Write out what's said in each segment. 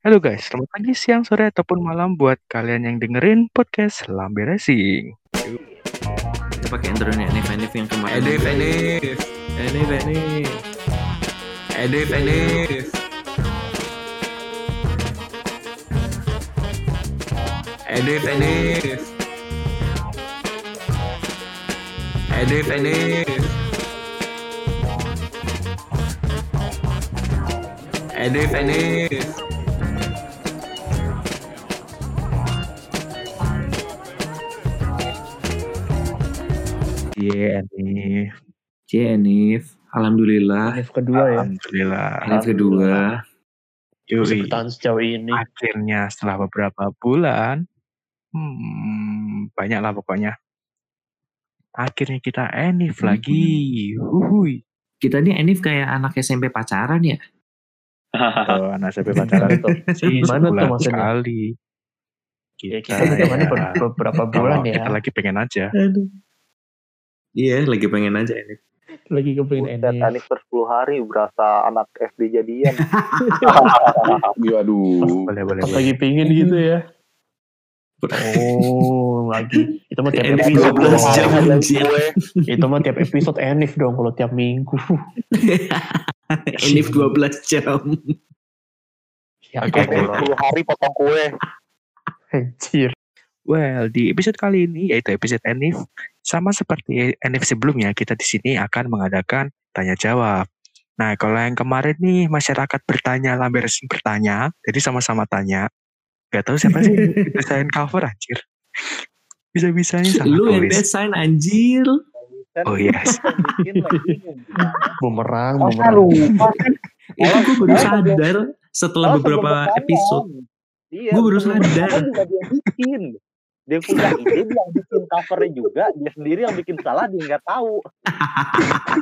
Halo guys, selamat pagi, siang, sore, ataupun malam buat kalian yang dengerin podcast Lambe Racing. Kita pakai intronya Enif Enif yang kemarin. Edif, Edif, Enif Enif. Edif, Edif. Edif, Edif. Edif, Edif. Edif, Edif. Iya nih, Cie Enif. Alhamdulillah. Enif kedua ya. alhamdulillah. Enif kedua. Bisa bertahan sejauh ini. Akhirnya setelah beberapa bulan, hmm, banyak lah pokoknya. Akhirnya kita Enif Hmm. lagi. Huhui. Kita nih Enif kayak anak SMP pacaran ya. Tuh, anak SMP pacaran tuh. Gimana tuh maksudnya? sekali. Ya, Kita, kita juga ya, ber- beberapa bulan ya. kita lagi pengen aja. Aduh. Iya, lagi pengen aja Enif. Lagi kepengen Buset, Enif. Anik per 10 hari berasa anak SD jadian. Waduh. Boleh, boleh, Pas boleh. lagi pingin gitu ya. Oh, lagi. Itu mah tiap Enif episode. 12 jam anjir. Itu mah tiap episode Enif dong kalau tiap minggu. Enif 12 jam. Ya Oke, oke. 10 hari potong kue. Anjir. Well, di episode kali ini yaitu episode Enif, sama seperti Enif sebelumnya, kita di sini akan mengadakan tanya jawab. Nah, kalau yang kemarin nih masyarakat bertanya, lambe resmi bertanya, jadi sama-sama tanya. Gak tahu siapa sih desain cover anjir. Bisa-bisanya salah Lu yang desain anjir. Oh, yes. bikin lagi. Bumerang, bumerang. lupa kan? Itu gue baru sadar setelah Oh, beberapa episode. Iya, Gua baru sadar. rekaman juga dia bikin. Dia punya ide, dia yang bikin covernya juga. Dia sendiri yang bikin salah, dia nggak tahu.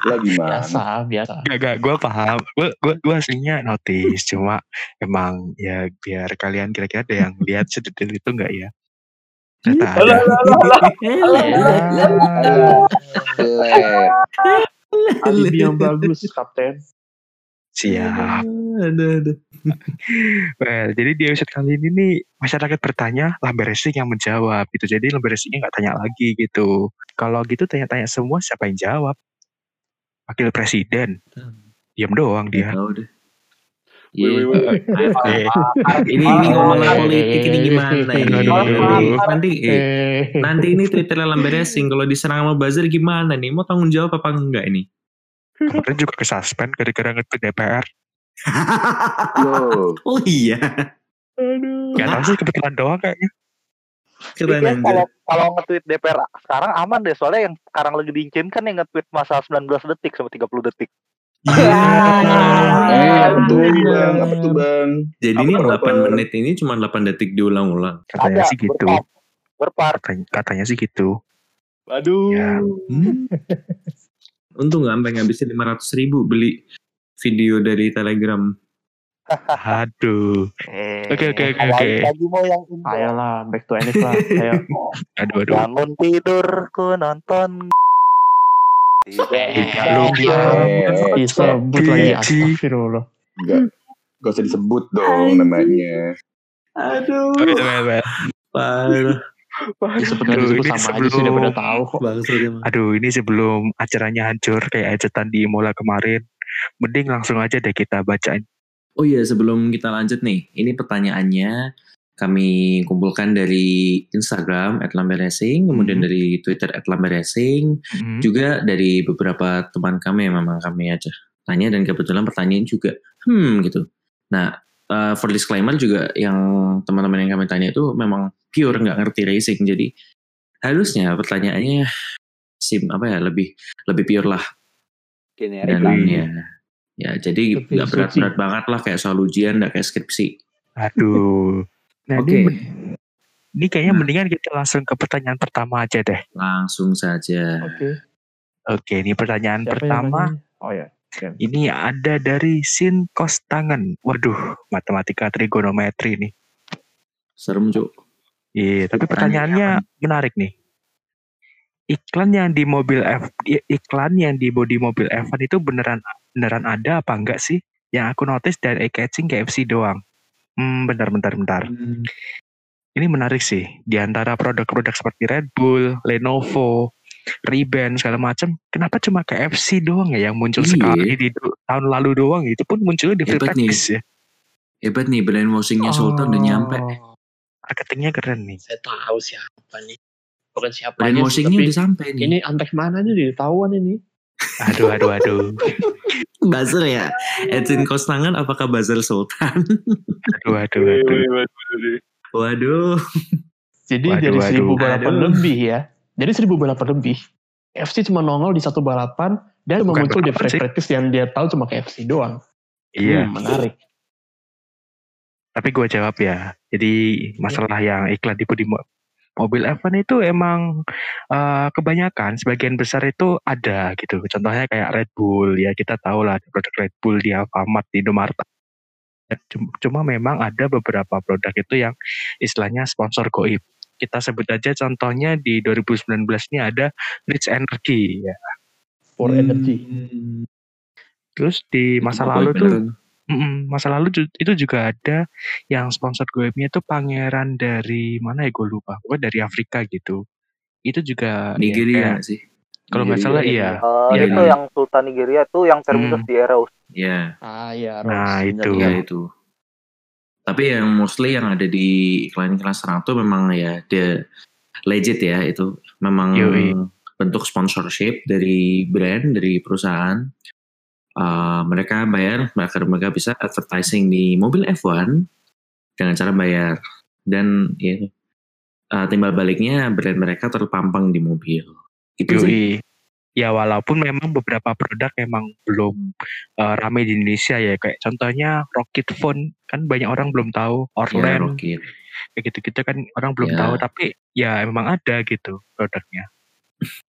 Lah gimana? Biasa, biasa. Gak, gak, gue paham. Gue gua, gua aslinya notice, cuma emang ya biar kalian kira-kira ada yang lihat sedetail itu enggak ya? Ternyata ada. Alibi yang bagus, Kapten. Siap. Aduh, aduh. Well, jadi di episode kali ini nih masyarakat bertanya, Lambe Racing yang menjawab gitu. Jadi Lambe Racingnya nggak tanya lagi gitu. Kalau gitu tanya-tanya semua siapa yang jawab? Wakil Presiden. Diam doang dia. Tahu deh. Ini ini ngomongin politik ini gimana ini? Nanti nanti ini Twitter Lambe Racing kalau diserang sama buzzer gimana nih? Mau tanggung jawab apa enggak ini? Kemarin juga ke suspend gara-gara nge-tweet DPR. Loh. Oh iya. Aduh. Gak tahu sih kebetulan doang kayaknya. Keren Iya, kalau kalau nge-tweet DPR sekarang aman deh. Soalnya yang sekarang lagi diincin kan yang nge-tweet masa 19 detik sama 30 detik. Iya. Eh, apa tuh bang? Apa tuh bang? Jadi ini yang 8 menit ini cuma 8 detik diulang-ulang. Katanya Ada, sih gitu. berpart. Berpart. Katanya, katanya sih gitu. Aduh. Untung nggak sampai ngabisin 500 ribu beli video dari Telegram. Aduh. Eh, Oke, oke, oke, oke. Lagi mau yang ini. Ayolah, back to Enif lah. Ayo. Aduh, aduh. Bangun tidur ku nonton. Tidak Tidak bisa. lupa. Disebut lagi. Astagfirullah. Enggak. Gak usah disebut dong namanya. Aduh. Parah. Aduh, lagi disebut ini sama aja sebelum- sih udah pada tahu kok. Aduh, ini sebelum acaranya hancur kayak ajetan di Imola kemarin. Mending langsung aja deh kita bacain. Oh iya sebelum kita lanjut nih, ini pertanyaannya kami kumpulkan dari Instagram @lamberacing, kemudian Hmm. dari Twitter @lamberacing, Hmm. juga dari beberapa teman kami yang memang kami aja tanya dan kebetulan pertanyaan juga hmm gitu. Nah uh, for disclaimer juga yang teman-teman yang kami tanya itu memang pure nggak ngerti racing jadi harusnya pertanyaannya sim apa ya lebih lebih pure lah Generik dan lah. ya ya jadi nggak berat-berat banget lah kayak soal ujian nggak kayak skripsi Aduh. Nah, Oke. ini, kayaknya Nah. mendingan kita langsung ke pertanyaan pertama aja deh. langsung saja Oke. Oke, ini pertanyaan Siapa pertama. Oh ya. Ini ada dari Sin Kostangen. Waduh, matematika trigonometri nih. serem cuk Iya, tapi Pertanyaan pertanyaannya menarik nih. Iklan yang di mobil F, iklan yang di body mobil F1 itu beneran beneran ada apa enggak sih? Yang aku notice dari eye catching KFC doang. Hmm, bentar, bentar, bentar. Ini menarik sih. Di antara produk-produk seperti Red Bull, Lenovo, Ray-Ban segala macam, kenapa cuma KFC doang ya yang muncul Iya. sekali di tahun lalu doang? Itu pun munculnya di Hebat nih. Ya. Hebat nih brainwashingnya Sultan udah nyampe. Oh, Marketingnya keren nih. Saya tahu siapa nih. Bukan siapa Brainwashingnya udah sampai nih. Ini antek mana nih ditahuan ini. Aduh, aduh, aduh. buzzer ya. Edwin Kostangan apakah buzzer Sultan? Aduh, aduh, aduh. Waduh. Jadi Waduh, dari waduh. seribu balapan lebih ya. Jadi seribu balapan lebih. FC cuma nongol di satu balapan dan cuma Bukan muncul di practice yang dia tahu cuma KFC doang. Iya. Hmm, menarik. Tapi gue jawab ya. Jadi masalah yang iklan tipu di mo- mobil F1 itu emang eh, kebanyakan sebagian besar itu ada gitu. Contohnya kayak Red Bull ya kita tahu lah produk Red Bull di Alfamart di Indomaret. Cuma memang ada beberapa produk itu yang istilahnya sponsor goib. Kita sebut aja contohnya di 2019 ini ada Rich Energy ya. For Hmm. energy. Terus di masa Itu lalu tuh masa lalu itu juga ada yang sponsor goibnya itu pangeran dari mana ya gue lupa, pokoknya dari Afrika gitu. Itu juga ya, Nigeria kayak- nggak sih? kalau nggak salah iya. Eh, Iya, itu iya. yang Sultan Nigeria tuh yang terminus Hmm. di Eros. Iya. Ah iya. Nah, Rose. itu. Iya Bener. itu. Tapi yang mostly yang ada di iklan-iklan sekarang tuh memang ya dia legit ya itu memang Yoi. bentuk sponsorship dari brand dari perusahaan. Uh, mereka bayar mereka mereka bisa advertising di mobil F1 dengan cara bayar dan ya uh, timbal baliknya brand mereka terpampang di mobil. Itu sih. Ya walaupun memang beberapa produk emang belum eh, ramai di Indonesia ya kayak contohnya Rocket Phone kan banyak orang belum tahu Ya, Orlen Rocket. kayak gitu-gitu kan orang belum Ya. tahu tapi ya memang ada gitu produknya.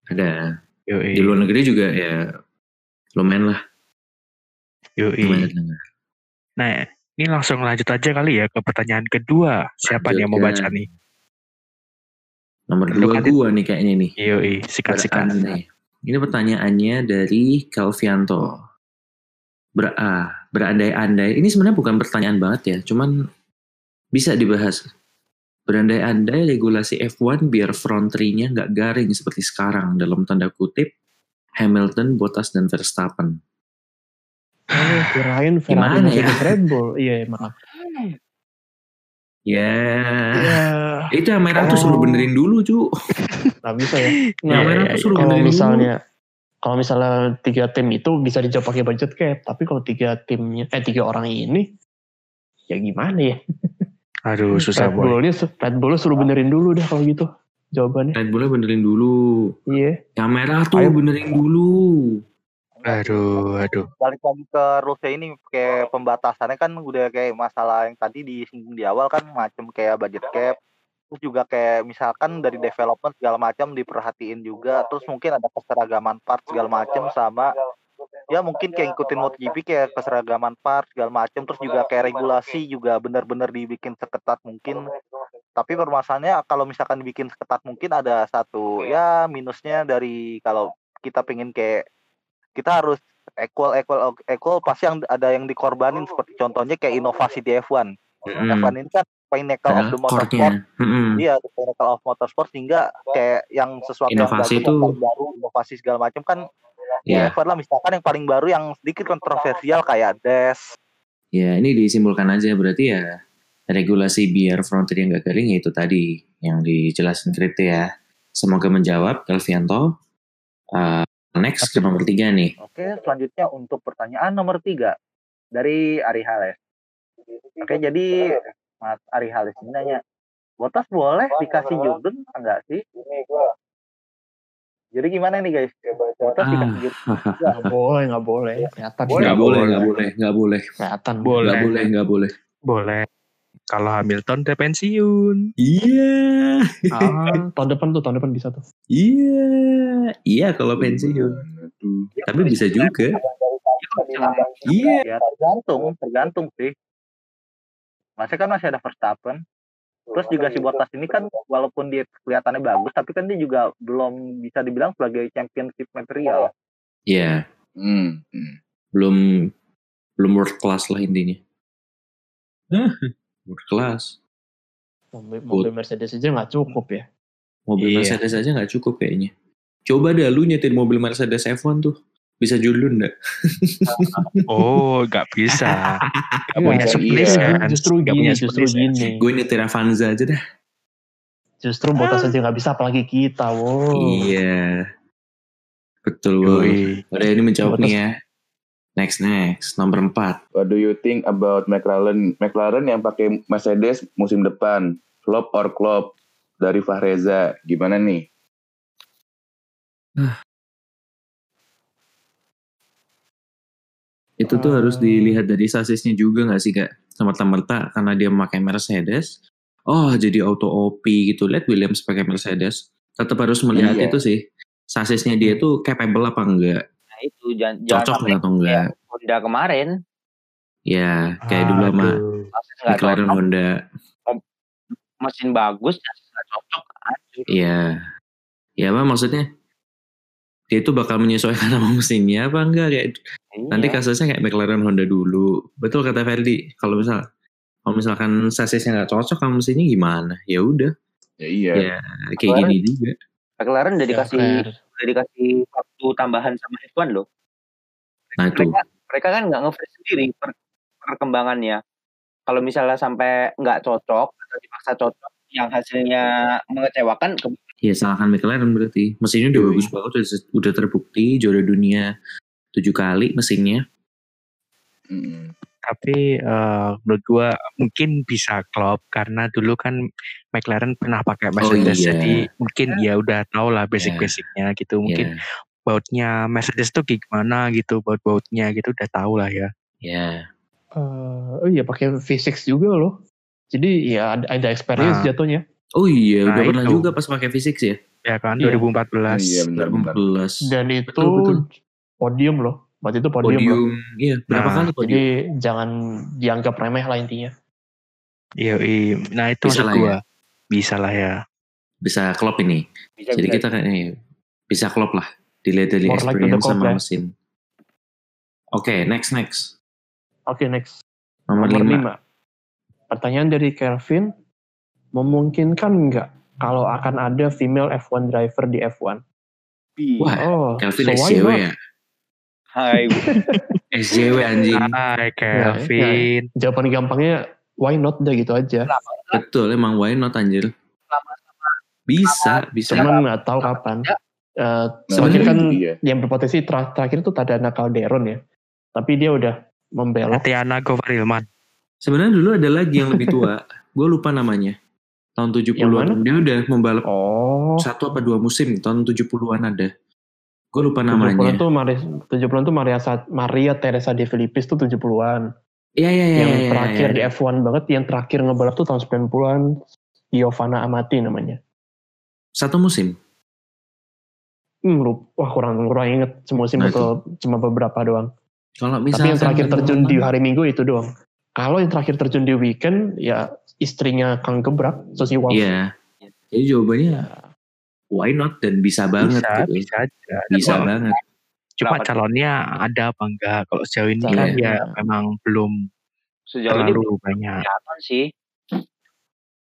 Ada. Yoi. Di luar negeri juga ya lumayan lah. Yoi. Lumayan. Nah, ini langsung lanjut aja kali ya ke pertanyaan kedua. Siapa nih yang mau baca nih? Nomor dua kan- gua nih kayaknya nih. Yoi, sikat-sikat. Berandai. Ini pertanyaannya dari Calvianto. Ber ah, berandai-andai. Ini sebenarnya bukan pertanyaan banget ya, cuman bisa dibahas. Berandai-andai regulasi F1 biar front three-nya nggak garing seperti sekarang dalam tanda kutip Hamilton, Bottas, dan Verstappen. Oh, kirain Ferrari Gimana ya? Red Bull. Iya, maaf. Ya, Ya, itu yang merah tuh Oh. suruh benerin dulu, cu. nggak bisa ya. Yang Nah, merah iya, tuh suruh kalau benerin dulu. misalnya kalau misalnya tiga tim itu bisa dijawab pakai budget cap, tapi kalau tiga timnya eh tiga orang ini ya gimana ya? Aduh, susah Red boy. Bullnya Red Bull suruh benerin dulu dah kalau gitu jawabannya. Red Bullnya benerin dulu. Iya. Yang merah tuh Ayo. benerin dulu. Aduh, aduh. balik lagi ke rulesnya ini kayak pembatasannya kan udah kayak masalah yang tadi disinggung di awal kan macam kayak budget cap. Terus juga kayak misalkan dari development segala macam diperhatiin juga. Terus mungkin ada keseragaman part segala macam sama ya mungkin kayak ngikutin MotoGP kayak keseragaman part segala macam terus juga kayak regulasi juga benar-benar dibikin seketat mungkin. Tapi permasalahannya kalau misalkan dibikin seketat mungkin ada satu ya minusnya dari kalau kita pengen kayak kita harus equal equal equal pasti yang ada yang dikorbanin seperti contohnya kayak inovasi di F1 Mm-mm. F1 ini kan pinnacle of Padahal the motorsport. Iya, the pinnacle of motorsport sehingga kayak yang sesuatu Inovasi yang itu- yang baru, inovasi segala macam kan Ya, ya F1 lah misalkan yang paling baru yang sedikit kontroversial kayak DES. ya ini disimpulkan aja berarti ya regulasi biar frontier nggak garing ya itu tadi yang dijelasin Kripto ya. Semoga menjawab Kelvianto. Uh, next ke nomor tiga nih. Oke, selanjutnya untuk pertanyaan nomor tiga dari Ari Hales. Oke, jadi Mas Ari Hales ini nanya, Botas boleh dikasih Jordan enggak sih? Jadi gimana nih guys? Botas Ah. dikasih Jordan enggak? Nggak boleh, nggak boleh. Kelihatan. Boleh, Nggak boleh, nggak boleh, boleh, Kelihatan. Boleh. nggak boleh. Boleh. Kalau Hamilton udah pensiun. Iya, Ah, tahun depan tuh, tahun depan bisa tuh. iya, iya kalau pensiun. Tapi bisa juga. Iya. Ya tergantung, tergantung sih. Masih kan masih ada Verstappen. Terus juga si Bottas ini kan walaupun dia kelihatannya bagus, tapi kan dia juga belum bisa dibilang sebagai championship material. Iya, Hmm. hmm. belum belum world class lah intinya. Berkelas. Mobil, mobil Mercedes aja nggak cukup ya. Mobil Iya. Mercedes aja nggak cukup kayaknya. Coba deh lu nyetir mobil Mercedes F1 tuh. Bisa julun nggak? Oh, nggak bisa. Punya Iya, space iya. kan. Justru Nggak gini, punya justru kan? gini. Gue nyetir Avanza aja dah. Justru Bottas aja nggak bisa, apalagi kita. Wow. Iya. Betul. Udah ini menjawab Bottas- nih ya. Next next nomor 4. What do you think about McLaren? McLaren yang pakai Mercedes musim depan, flop or flop dari Fahreza. Gimana nih? Itu tuh harus Hmm. dilihat dari sasisnya juga gak sih kak? Semerta-merta karena dia memakai Mercedes. Oh jadi auto OP gitu. Lihat Williams pakai Mercedes. Tetap harus melihat Iya. itu sih. Sasisnya dia tuh capable apa enggak? Itu jangan jangan Cocok nggak atau enggak? Honda kemarin Ya kayak dulu sama McLaren cocok, Honda. mesin bagus nggak cocok. Iya. Ya apa maksudnya? Dia itu bakal menyesuaikan sama mesinnya apa enggak kayak Iya. nanti kasusnya kayak McLaren Honda dulu. Betul kata Ferdi. Kalau misal kalau misalkan sasisnya nggak cocok sama mesinnya gimana? Ya udah. Ya iya. Ya kayak McLaren- gini juga. McLaren udah Ya, dikasih. Udah dikasih waktu tambahan sama F1 loh. Nah itu. Mereka mereka kan nggak nge-freeze sendiri per- perkembangannya. Kalau misalnya sampai nggak cocok atau dipaksa cocok yang hasilnya mengecewakan ke Ya salahkan McLaren berarti. Mesinnya udah Yoi. bagus banget, udah, udah terbukti juara dunia tujuh kali mesinnya. Tapi eh, menurut gua mungkin bisa klop karena dulu kan McLaren pernah pakai Mercedes iya. jadi mungkin ya udah tau lah basic-basicnya gitu. Mungkin Ya, bautnya Mercedes tuh gimana gitu, baut-bautnya gitu udah tahu lah ya. ya. Eh, oh iya pakai V6 juga loh. Jadi ya ada, ada experience Nah. jatuhnya. Oh iya, Nah, udah pernah itu. juga pas pakai fisik ya. Ya kan Iya. 2014. Iya benar-benar. 2014. Dan itu Betul, betul. podium loh. Waktu itu podium, loh. Podium. Iya, berapa Nah, kali podium? Jadi jangan dianggap remeh lah intinya. Iya, iya. Nah itu Bisa maksud lah gua. Bisa lah ya. Bisa klop ini. bisa Jadi bisa. kita kayaknya bisa klop lah. Dilihat dari More like experience klop sama ya. mesin. Oke, next next. Oke next. Nomor, Nomor 5. 5. Pertanyaan dari Kelvin. Memungkinkan nggak kalau akan ada female F1 driver di F1? Wah, Oh, Kelvin so not? ya? Hai. SJW anjing. Hai Kevin. Jawaban gampangnya why not deh gitu aja. Betul, emang why not anjir. Bisa, bisa. Cuman nggak tahu kapan. Eh Nah, itu kan dia. yang berpotensi ter- terakhir itu Tadana Calderon ya. Tapi dia udah membelok. Tatiana Govarilman. Sebenarnya dulu ada lagi yang lebih tua. Gue lupa namanya. Tahun Yang mana? 70-an. Dia udah membalap Oh, satu apa dua musim. Tahun 70-an ada. Gue lupa 70-an namanya. tuh Maria, 70-an tuh Maria, Maria Teresa de Filippis tuh 70-an. Iya, iya, iya. yang iya, terakhir iya. di F1 banget, yang terakhir ngebalap tuh tahun 90-an. Giovanna Amati namanya. Satu musim. Hmm, wah kurang kurang inget semusim Nah, atau cuma beberapa doang. Kalau Tapi misalkan yang terakhir terjun di hari Minggu itu doang. Kalau yang terakhir terjun di weekend, ya istrinya Kang Gebrak, Susi Wolf. Iya. Jadi jawabannya why not dan bisa banget bisa, gitu. bisa aja. Bisa Cuma- banget. Cuma Kenapa? calonnya ada apa enggak? Kalau sejauh ini Iya. kan ya memang belum Sejauh ini terlalu banyak. kelihatan sih.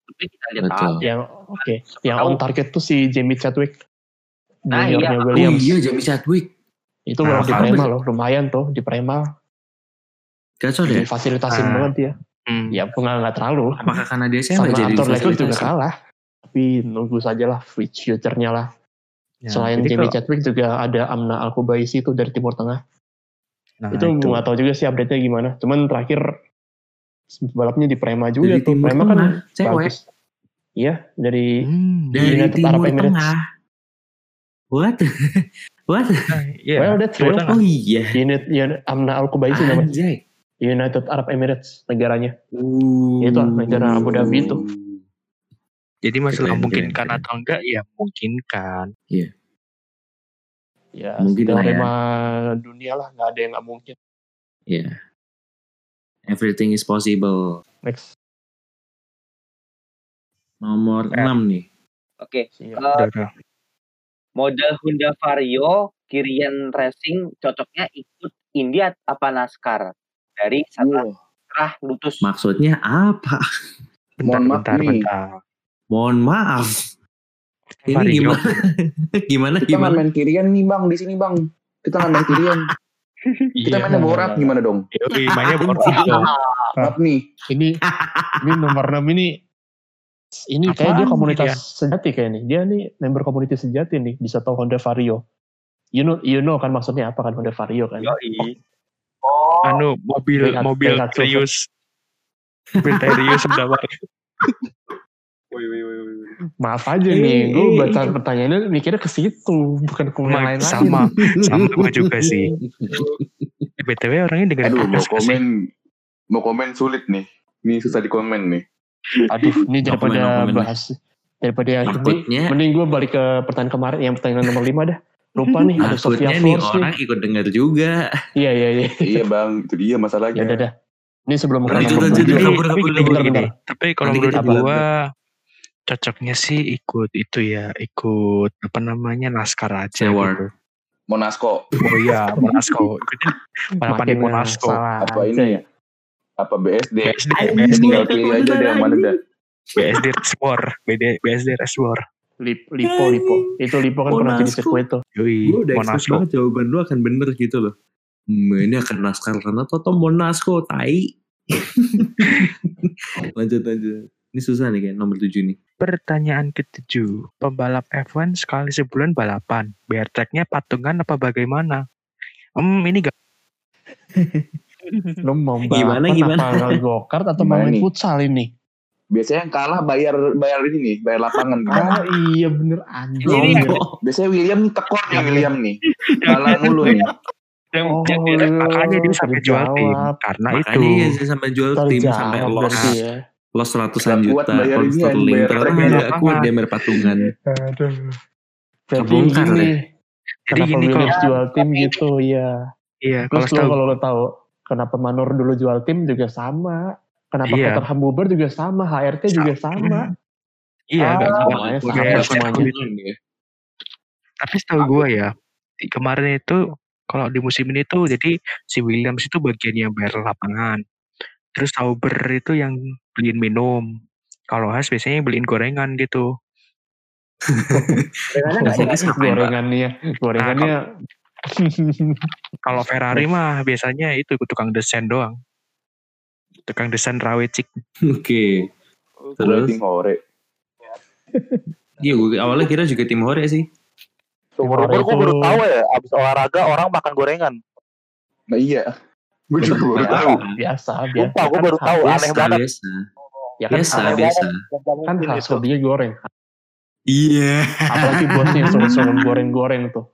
Tapi kita lihat Betul. aja. Yang oke, yang on target tuh si Jamie Chadwick. Nah, iya. Oh Williams. iya Jamie Chadwick. Itu Nah, di Prema loh, lumayan tuh di Prema. Kacau deh. Difasilitasin Ah. banget dia. Hmm. Ya nggak nggak terlalu. Apakah karena dia cewek Sama jadi Leclerc juga kalah. Tapi nunggu saja lah future-nya lah. Ya, Selain jadi Jamie kalau- Chadwick juga ada Amna Al Kubaisi itu dari Timur Tengah. nah, itu nggak tahu juga sih update-nya gimana. Cuman terakhir balapnya di Prema juga Dari tuh. Timur Prema kan cewek. bagus. Iya, dari Hmm. Dari United Arab Timur Emirates. Tengah. What? What? Iya. well that's Timur real. Tengah. Oh iya. Unit, Unit Amna Al Kubaisi namanya. United Arab Emirates negaranya. Uh. Itu negara Abu Dhabi itu. Jadi masalah Keren, mungkinkan keren, keren. atau enggak ya mungkinkan. Ya, Mungkin lah ya. dunia lah, nggak ada yang nggak mungkin. Yeah. Everything is possible. Next. Nomor Eh. 6 nih. Oke. Siap. Udah, udah. model Honda Vario Kirian Racing cocoknya ikut India apa NASCAR dari satu Wah, ah lutus Maksudnya apa? Bentar, Mohon maaf bentar, nih. bentar. Mohon maaf. Ini gimana? gimana Kita gimana? main kirian nih bang di sini bang. Kita nggak main kirian. Kita Iya. mainnya borak gimana dong? Yoi, mainnya borak dong. Maaf nih. Ini ini nomor 6 ini ini kayak dia Apaan komunitas dia? sejati kayak nih. Dia nih member komunitas sejati nih, bisa tahu Honda Vario. You know, you know kan maksudnya apa kan Honda Vario kan? Yoi. oh Anu, mobil, Daihatsu- mobil. Terius. Mobil Terius Sendawar. Woi, woi, woi, woi. Maaf aja Eh, nih, gue eh, baca eh. pertanyaannya mikirnya ke situ, bukan ke yang Sama, lain sama, sama gue juga sih. BTW orangnya dengerin Aduh mau gak sih? komen mau komen sulit nih. Ini susah di komen nih. Aduh, ini No comment, daripada no comment. bahas daripada yang ini, mending gue balik ke pertanyaan kemarin yang pertanyaan nomor 5 dah. Lupa nih, ada Sofia nih Force nih. orang ikut dengar juga. Iya, iya, iya. iya bang, itu dia Ya masalahnya. udah dah. Ini sebelum tujuh. Tapi, kabur, tapi kabur, kabur, cocoknya sih ikut itu ya, ikut apa namanya naskar aja Sewar. gitu. Monasco. Oh iya, Monasco. Ikutin balapan di Makin Monasco. Apa ini? ya. Apa BSD? BSD. BSD, Tinggal pilih aja deh yang mana dah. BSD Race War, BD, BSD Race War. Lip, lipo, lipo. Itu lipo kan pernah jadi sirkuit tuh. Yoi, Gue udah Monasco. banget jawaban lu akan bener gitu loh. Hmm, ini akan naskar karena Toto Monasco, tai. lanjut, lanjut. Ini susah nih kayak nomor 7 nih. Pertanyaan ketujuh, pembalap F1 sekali sebulan balapan, biar tracknya patungan apa bagaimana? Hmm, ini gak Lu mau Gimana, gimana? apa go-kart atau mau main futsal ini? Biasanya yang kalah bayar bayar ini nih, bayar lapangan. Oh iya bener anjing. Ini Oh, Biasanya William tekor nih William nih. Kalah mulu nih. yang, Oh, yang- iya, makanya dia sampai jual tim karena makanya itu ya sih sampai jual tim sampai loss ya. Loss ratusan juta kalau ini, Sterling ternyata nggak kuat dia bayar patungan Aduh. Jadi Kebongkar gini, deh. jadi kenapa gini kalau jual tim gitu ya. iya kalau Terus lo tahu kalau lo tahu kenapa Manor dulu jual tim juga sama. Kenapa Iya. Peter Hambuber juga sama, HRT juga sama. iya Ah, Kayak sama kayak semuanya. ya. tapi setahu gue ya kemarin itu kalau di musim ini tuh jadi si Williams itu bagian yang bayar lapangan terus Sauber itu yang beliin minum kalau Has biasanya beliin gorengan gitu Gorengannya nggak ya, gorengannya, gorengannya. kalau Ferrari mah biasanya itu tukang desain doang tukang desain rawecik oke Terus? Waiting hore. iya gue awalnya kira juga tim hore sih Seumur umur gue baru tahu ya, abis olahraga orang makan gorengan. Nah iya. Gue juga baru Ya, tahu. biasa, biasa. Sumpah, gue Kan baru tahu. biasa Aneh banget. biasa. Ya kan biasa biasa. kan khas hobinya goreng. iya. Apalagi bosnya suruh-suruh goreng-goreng tuh.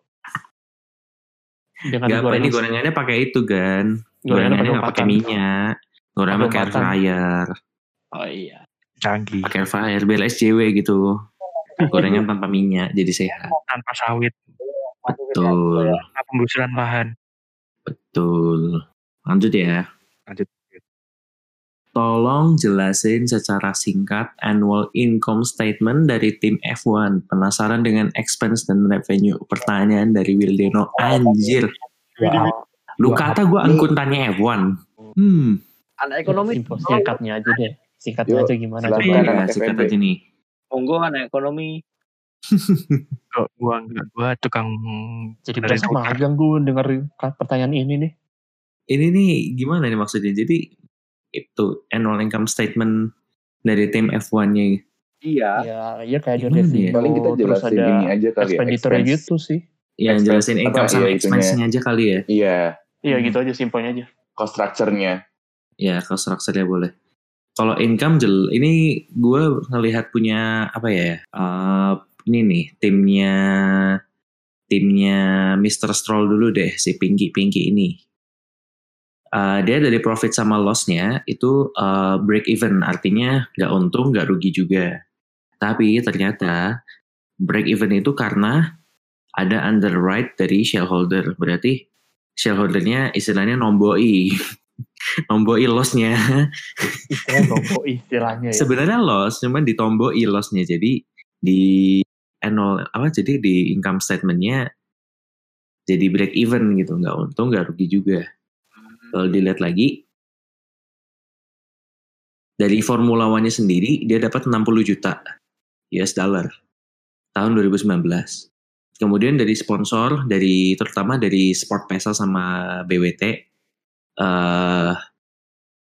Dengan Gak apa goreng ini gorengannya pakai itu kan Gorengannya gorengannya pakai minyak. Gorengan Pakai air fryer. Oh iya. canggih. Pakai air fryer biar SJW gitu. Gorengan tanpa minyak jadi sehat. Tanpa sawit. Betul. Tanpa pembusuran lahan betul lanjut ya Lanjut. Tolong jelasin secara singkat annual income statement dari tim F1. Penasaran dengan expense dan revenue? Pertanyaan dari Wildeno. Anjir. Wow. Lu kata gue angkutannya F1. Hmm. Anak ekonomi. Singkatnya aja deh. Singkatnya aja gimana coba. Sikat FNB. aja nih. Monggo anak ekonomi. Kok gua enggak gua tukang Jadi berasa magang gue denger pertanyaan ini nih. Ini nih gimana nih maksudnya? Jadi itu annual income statement dari tim F1-nya. Iya. Ya, iya kayak revenue, ya? Paling kita terus jelasin ada ini aja kali ya. expenditure expense. gitu sih. Yang Expense jelasin income sama iya, itunya. expense-nya aja kali ya. Iya, Iya Hmm. gitu aja, simpelnya aja. cost structure-nya. Ya, kalau structure-nya boleh. Kalau income jel, ini gue ngelihat punya apa ya? eh, ini nih timnya timnya Mr. Stroll dulu deh si Pinky Pinky ini. Eh, dia dari profit sama loss-nya itu eh, break even. Artinya nggak untung nggak rugi juga. Tapi ternyata break even itu karena ada underwrite dari shareholder. Berarti shareholdernya istilahnya nomboi. Nomboi loss-nya. Istilahnya ya. sebenarnya loss cuman ditomboi loss-nya. Jadi di annual apa jadi di income statement-nya jadi break even gitu. Nggak untung nggak rugi juga kalau dilihat lagi Dari Formula One-nya sendiri dia dapat 60 juta US dollar tahun 2019. Kemudian dari sponsor dari terutama dari Sport Pesa sama BWT eh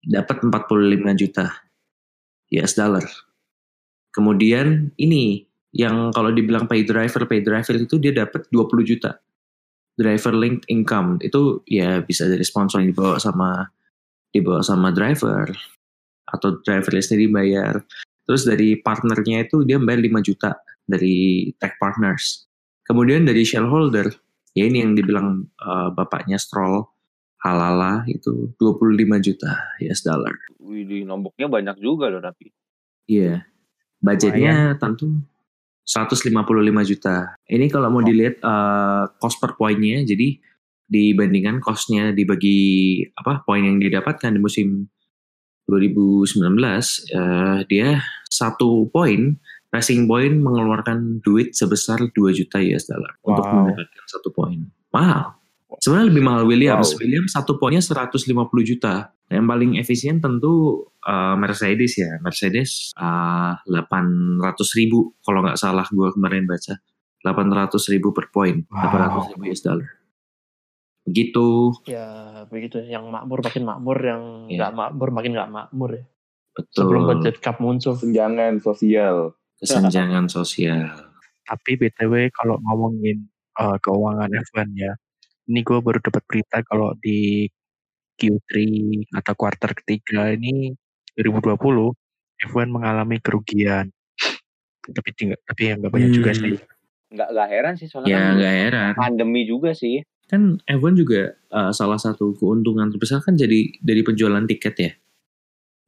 dapat 45 juta US dollar. Kemudian ini yang kalau dibilang pay driver, pay driver itu dia dapat 20 juta. Driver linked income itu ya bisa dari sponsor yang dibawa sama dibawa sama driver atau driver sendiri bayar. Terus dari partnernya itu dia bayar 5 juta dari tech partners. Kemudian dari shareholder, ya ini yang dibilang uh, bapaknya Stroll, Halala itu 25 juta US dollar. Wih, nomboknya banyak juga loh tapi. Iya. Budgetnya tentu 155 juta. Ini kalau mau dilihat uh, cost per poinnya, jadi dibandingkan costnya dibagi apa poin yang didapatkan di musim 2019, uh, dia satu poin Racing Point mengeluarkan duit sebesar 2 juta US dollar untuk Wow. mendapatkan satu poin. Mahal. Sebenarnya lebih mahal Williams. Wow. Williams satu poinnya 150 juta. Yang paling efisien tentu uh, Mercedes ya. Mercedes uh, 800 ribu kalau nggak salah gue kemarin baca. 800 ribu per poin. Wow. 800 ribu US dollar. Begitu. Ya begitu. Yang makmur makin makmur, yang Iya. nggak makmur makin nggak makmur ya. Betul. Sebelum budget cup muncul. Senjangan sosial. Kesenjangan sosial. Tapi BTW kalau ngomongin eh, keuangan F1 ya, ini gue baru dapat berita kalau di Q3 atau kuartal ketiga ini 2020 F1 mengalami kerugian. Tapi tinggal, tapi yang nggak banyak juga Hmm. sih. Nggak nggak heran sih soalnya Ya kan nggak heran. pandemi juga sih. kan F1 juga uh, salah satu keuntungan terbesar kan jadi dari penjualan tiket ya.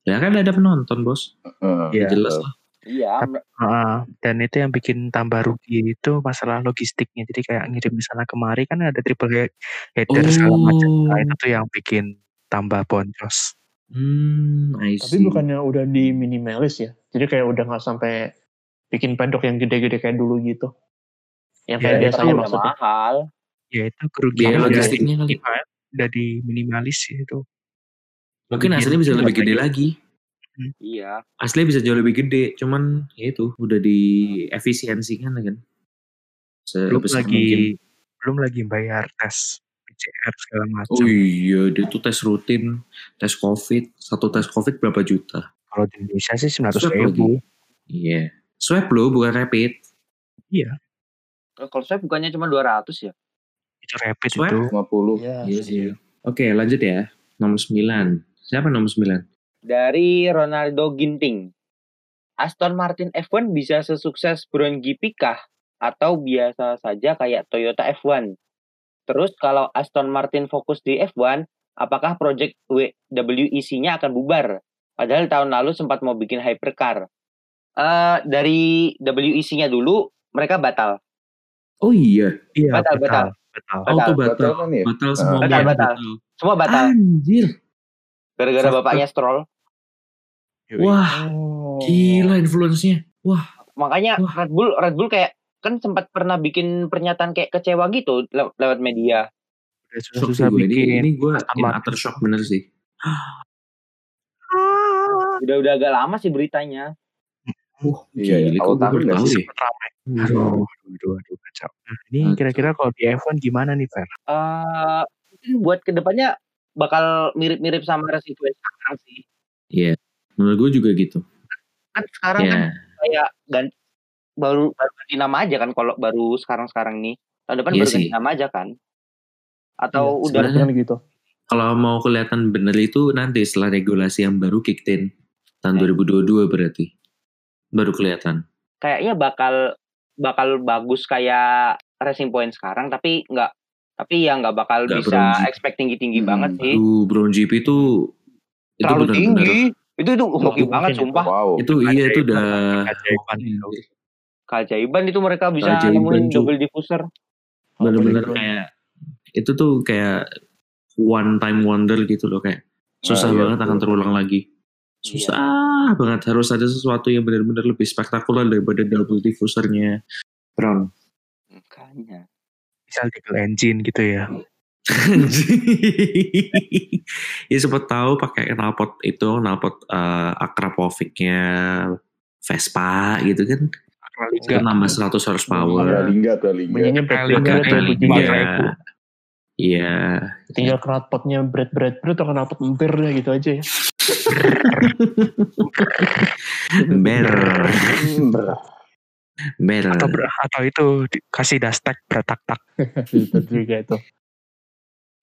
Ya kan ada penonton bos, Heeh. Iya. jelas lah. Iya, Ah, dan itu yang bikin tambah rugi itu masalah logistiknya. Jadi kayak ngirim di sana kemari kan ada triple head- header segala macam. Nah, itu tuh yang bikin tambah boncos. Hmm, I Tapi see. bukannya udah di minimalis ya. Jadi kayak udah nggak sampai bikin pedok yang gede-gede kayak dulu gitu. Yang kayak Ya, biasanya maksudnya. mahal. Ya itu Biaya kerugian udah logistiknya kali. udah di minimalis itu. Mungkin aslinya bisa lebih gede banyak. lagi. Iya. Aslinya bisa jauh lebih gede, cuman ya itu udah diefisiensikan kan. Belum Sebesar lagi mungkin. belum lagi bayar tes PCR segala macam. Oh iya, dia tuh tes rutin, tes COVID, satu tes COVID berapa juta? Kalau di Indonesia sih 900 Swab ribu. lagi. Iya. Swab loh, bukan rapid. Iya, Kalau saya bukannya cuma 200 ya? itu rapid Swab? itu. 50. Iya. Iya sih. Oke, lanjut ya. Nomor 9. Siapa nomor 9? Dari Ronaldo Ginting. Aston Martin F1 bisa sesukses Brown GP kah? Atau biasa saja kayak Toyota F1? Terus kalau Aston Martin fokus di F1, apakah project WEC-nya akan bubar? Padahal tahun lalu sempat mau bikin hypercar. Eh dari WEC-nya dulu, mereka batal. Oh iya, Iya, Batal, betal. batal. Betal. Batal. auto Batal batal. kan ya? Batal semua Batal, batal, batal. Semua batal. Anjir. Gara-gara bapaknya Stroll. Wah, Oh. gila influence-nya. Wah, Makanya Wah. Red Bull Red Bull kayak kan sempat pernah bikin pernyataan kayak kecewa gitu lew- lewat media. Susah-susah sih gue. Ini, bikin. ini gue in Martin. utter shock bener sih. Udah udah agak lama sih beritanya. Wah, Iya, gila, awal kok gue tahun baru nggak tahu sih? ya. Sempet ramai. Aduh, aduh, aduh, kacau. Nah, ini kira-kira kalau di F1 gimana nih, Fer? Eh mungkin buat ke depannya bakal mirip-mirip sama resiko yang sekarang sih. Iya, menurut gue juga gitu. Kan sekarang Ya, kan kayak ganti baru baru ganti nama aja kan kalau baru sekarang-sekarang nih. Tahun depan Iya baru ganti sih. nama aja kan. Atau Iya, udah gitu. kalau mau kelihatan bener itu nanti setelah regulasi yang baru kicked in tahun Ya. 2022 berarti baru kelihatan. kayaknya bakal bakal bagus kayak Racing Point sekarang tapi nggak tapi ya nggak bakal Nggak bisa expect tinggi-tinggi Hmm, banget sih. Aduh, Brown GP itu itu Terlalu benar-benar tinggi. Itu itu hoki mungkin banget ya. sumpah. Wow. itu iya itu udah Keajaiban itu. Keajaiban itu mereka bisa nemuin double diffuser. Apalagi kayak itu tuh kayak one time wonder gitu loh kayak susah Ah, iya, banget akan betul. terulang lagi. Iya. Susah banget harus ada sesuatu yang benar-benar lebih spektakuler daripada double diffusernya Brown. Makanya. Misal tiga engine gitu ya. Ya siapa tahu pakai knalpot itu knalpot uh, Akrapovic-nya Vespa gitu kan. Itu Enggak. nambah 100 horsepower. Pralingga, Pralingga. Bunyinya bunyinya. ribu. Iya. Tinggal knalpotnya bread bread bread atau knalpot empirnya gitu aja ya. Ber. Ber. atau ber- atau itu di- kasih dastek bertak tak itu juga itu.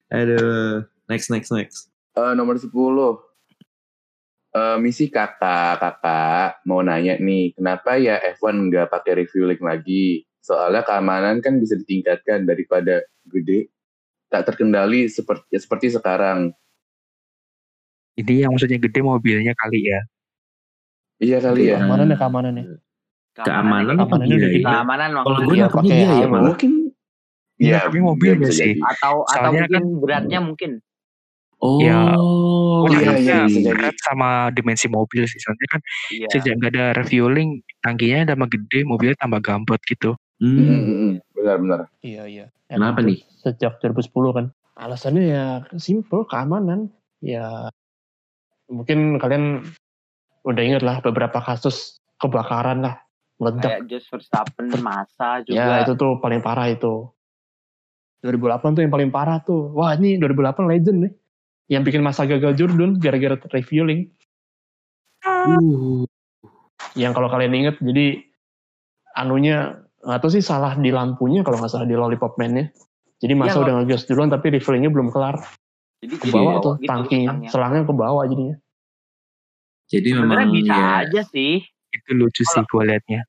Aduh. Next, next, next. Eh, nomor 10. Eh, misi kakak, kakak mau nanya nih, kenapa ya F1 nggak pakai refueling lagi? Soalnya keamanan kan bisa ditingkatkan daripada gede, tak terkendali seperti ya seperti sekarang. ini yang maksudnya gede mobilnya kali ya Iya kali ya. Keamanan ya keamanan ya. Keamanan iya, gitu. ya? Keamanan Kalau gue nangkepnya pakai dia ya malah. Mungkin Iya, tapi mobilnya bisa sih. atau atau Soalnya mungkin beratnya mungkin Oh, Ya, oh, Iya, iya, iya, iya, berat sama dimensi mobil sih soalnya kan iya sejak nggak ada refueling tangkinya tambah gede mobilnya tambah gambot gitu Mm, Hmm. mm, mm. Benar-benar. Iya iya. Kenapa nih? Sejak 2010 kan. Alasannya ya simple keamanan. Ya mungkin kalian udah ingat lah beberapa kasus kebakaran lah meledak. kayak Just Verstappen masa juga Ya itu tuh paling parah itu. 2008 tuh yang paling parah tuh. Wah ini 2008 legend nih. Yang bikin masa gagal Jordan gara-gara refueling. Uh, Yang kalau kalian inget jadi anunya nggak tahu sih salah di lampunya kalau nggak salah di Lollipop Man-nya. Jadi masa Iya, udah ngegas duluan tapi refillingnya belum kelar. jadi Ke bawah bawa tuh gitu tangkinya. selangnya. Ke bawah jadinya. jadi memang bisa ya. aja sih itu lucu sih gue liatnya.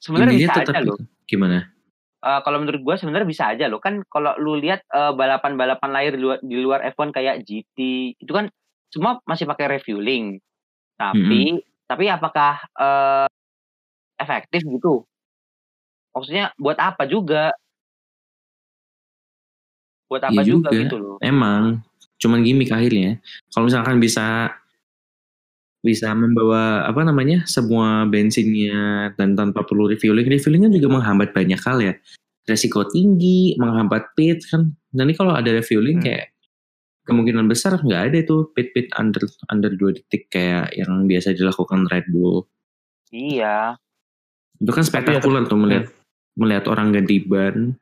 Sebenarnya bisa tetap aja loh. gitu. Gimana? Eh, kalau menurut gue sebenarnya bisa aja loh. Kan kalau lu lihat eh, balapan-balapan lain di luar, di luar F1 kayak GT itu kan semua masih pakai refueling tapi tapi apakah eh, efektif gitu? Maksudnya buat apa juga? Buat apa Iya juga, juga. gitu loh. Emang. Cuman gimmick akhirnya. Kalau misalkan bisa bisa membawa apa namanya semua bensinnya dan tanpa perlu refueling, refueling kan juga menghambat banyak hal ya. Resiko tinggi, menghambat pit kan. Nanti kalau ada refueling Hmm. kayak kemungkinan besar nggak ada itu pit-pit under under 2 detik kayak yang biasa dilakukan Red Bull. iya Itu kan spektakuler tuh melihat melihat orang ganti ban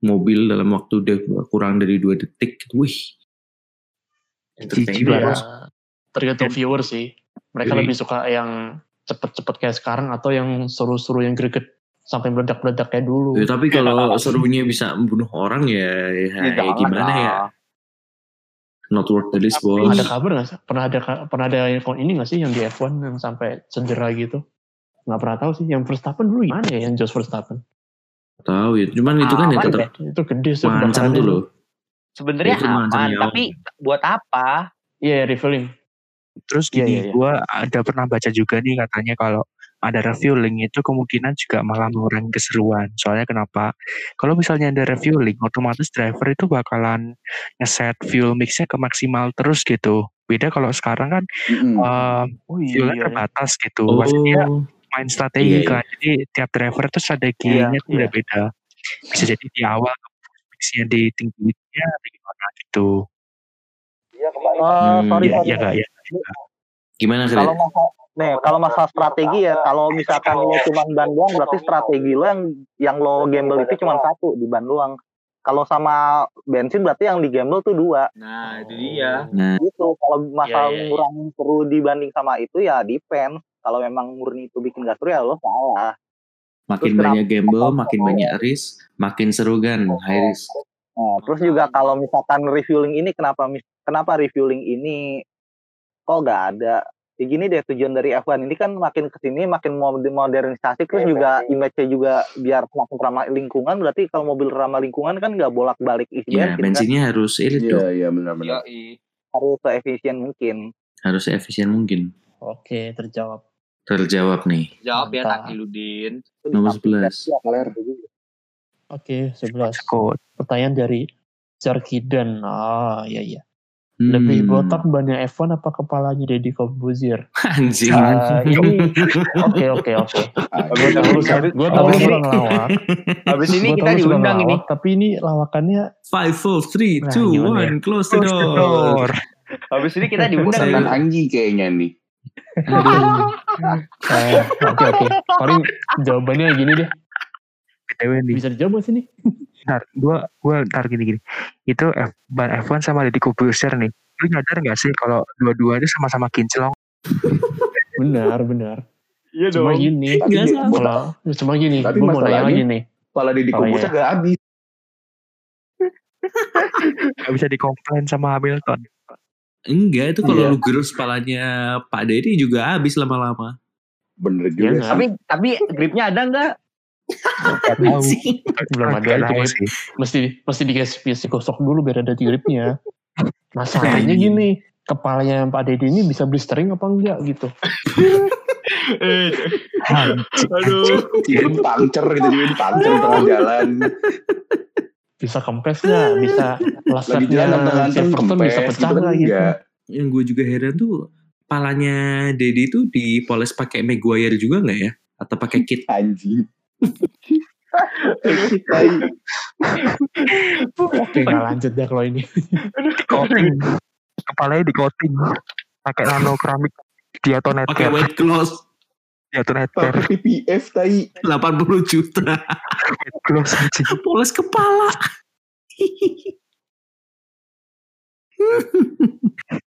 mobil dalam waktu udah kurang dari dua detik. Wih. Banget. Ya, tergantung viewer sih. Mereka Jadi- lebih suka yang cepet-cepet kayak sekarang atau yang seru-seru yang greget sampai meledak-meledak kayak dulu. Ya, tapi kalau serunya bisa membunuh orang ya, ya, ya jangan gimana lah. ya? Not worth the risk, bos. Ada kabar nggak? sih? Pernah ada pernah ada yang ini nggak sih yang di F1 yang sampai cedera gitu? Nggak pernah tahu sih. Yang Verstappen dulu gimana ya yang Jos Verstappen? Tahu ya. Cuman itu kan ya tetap Itu gede sih. tuh loh. sebenarnya aman nyawa. tapi buat apa Iya, refueling. Terus Iya, gini iya, iya. gue ada pernah baca juga nih katanya kalau ada refueling itu kemungkinan juga malah mengurangi keseruan. Soalnya kenapa? Kalau misalnya ada refueling otomatis driver itu bakalan ngeset fuel mixnya ke maksimal terus gitu. Beda kalau sekarang kan Mm-mm. eh, Oh fuelnya iya. terbatas gitu. Oh, maksudnya main strategi Iya, iya. kan. Jadi tiap driver itu strateginya Iya, tuh udah beda. Bisa jadi di awal mixnya di tingginya atau gimana gitu. Eh, Hmm, sorry, ya sorry. ya gak ya gimana Kalau masalah nih, kalau masalah strategi ya, kalau misalkan lo cuma ban doang berarti strategi lo yang yang lo gamble itu cuma satu di ban doang. Kalau sama bensin berarti yang di gamble tuh dua. nah itu dia Nah, Gitu. Kalau masalah Iya, iya, iya. ngurangin seru dibanding sama itu ya depend. Kalau memang murni itu bikin gak seru ya lo salah. makin Terus banyak gamble, kenapa- makin banyak risk, makin seru kan high risk. Nah, terus juga kalau misalkan refueling ini kenapa kenapa refueling ini kok nggak ada? Ya gini deh tujuan dari F1 ini kan makin ke sini makin mod- modernisasi terus juga image-nya juga biar semakin ramah lingkungan berarti kalau mobil ramah lingkungan kan nggak bolak balik isi Ya, bensin kan bensinnya harus irit Iya, dong. iya benar-benar. harus seefisien mungkin. Harus efisien mungkin. Oke, terjawab. Terjawab nih. jawab ya Mantap. Takiludin Itu Nomor disampaikan 11. juga kalau itu juga. Oke, 11. Code. Pertanyaan dari Jarkidan. Ah, iya iya. Hmm. Lebih botak bannya F1 apa kepalanya Deddy Corbuzier? Anjing. Ah, ini oke oke oke. Gue tahu gue lu ini- suka ngelawak. Habis ini Gua kita diundang ini. Tapi ini lawakannya Five, four, three, Nah, two, gimana one, close the Close the door. Habis ini kita diundang nih. Anji kayaknya nih. eh, oke oke. Paling jawabannya gini deh. Bisa dijawab nih? Ntar gua gua ntar gini-gini. Itu F, ban F1 sama Deddy Corbuzier nih. Lu nyadar nggak sih kalau dua-duanya sama-sama kinclong? Benar benar. Iya Cuma gini. Salah. Kalau cuma gini, Tapi gue mau nanya lagi nih. Kepala Deddy Corbuzier iya. gak habis. Gak bisa dikomplain sama Hamilton. Enggak, itu kalau Iya. lu gerus kepalanya Pak Dedi juga habis lama-lama. Bener Iya juga sih. Tapi tapi gripnya ada nggak? Tahu. Belum ada itu sih. mesti mesti dikasih dikasih gosok dulu biar ada gripnya. Masalahnya gini, kepalanya Pak Deddy ini bisa blistering apa enggak gitu. Aduh. Jadi pancer gitu, jadi pancer di tengah jalan. Bisa kempes nggak? Bisa lasernya Silverstone bisa pecah gitu kan nggak gitu? Yang gue juga heran tuh palanya Dedi tuh dipoles pakai Maguire juga nggak ya? Atau pakai kit? Anjing. Oke nggak lanjut deh kalau ini. Di coating. Kepalanya di coating. Pakai nano keramik. Dia atau Pakai netker. white gloss Dia atau netker. Pakai PPF tai. 80 juta. Gloss anjing. Poles kepala.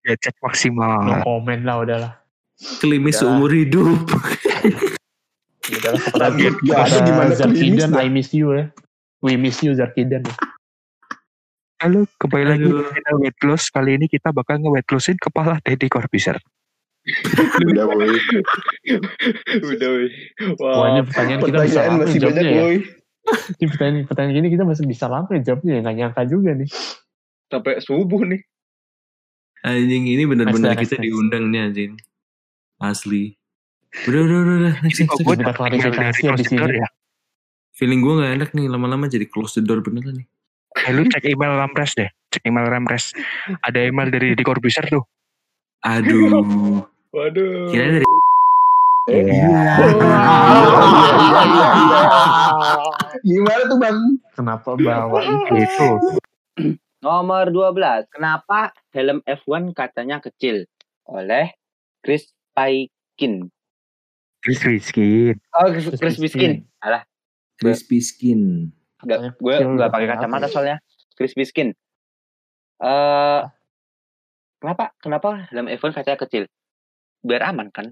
Ya cek maksimal. No comment lah udahlah. Klimis Ya. seumur hidup. Ya udahlah kepada, gak ada kepada di mana Zarkidan, I miss you ya. We miss you Zarkidan. Halo, kembali lagi kita weight loss. Kali ini kita bakal nge-weight lossin kepala Deddy Corbuzier. Udah boy. Udah, wih. Wah ini pertanyaan kita bisa lama masih banyak ya. boy. Ini pertanyaan, pertanyaan gini kita masih bisa lama ya jawabnya ya. Nggak nyangka juga nih. Sampai subuh nih. Anjing ini benar-benar kita diundang nih anjing. Asli. Udah, udah, udah, udah. Next, next, gue Kita klarifikasi door ini. ya. Feeling gue gak enak nih lama-lama jadi close the door beneran nih. Eh, lu cek email Ramres deh. Cek email Ramres. Ada email dari Deddy Corbuzier tuh. Aduh. Waduh. Kira dari Eh, Iya. Gimana tuh bang? Kenapa bawa itu? Nomor 12. Kenapa helm F1 kacanya kecil? Oleh Chris Paikin. Chris Rizky. Oh, Chris, Chris Chris Biskin. Alah, crispy skin. Enggak, Katanya gue udah pakai kacamata ya? soalnya. Chris Biskin. Eh, kenapa? Kenapa helm F1 kacanya kecil? Biar aman kan?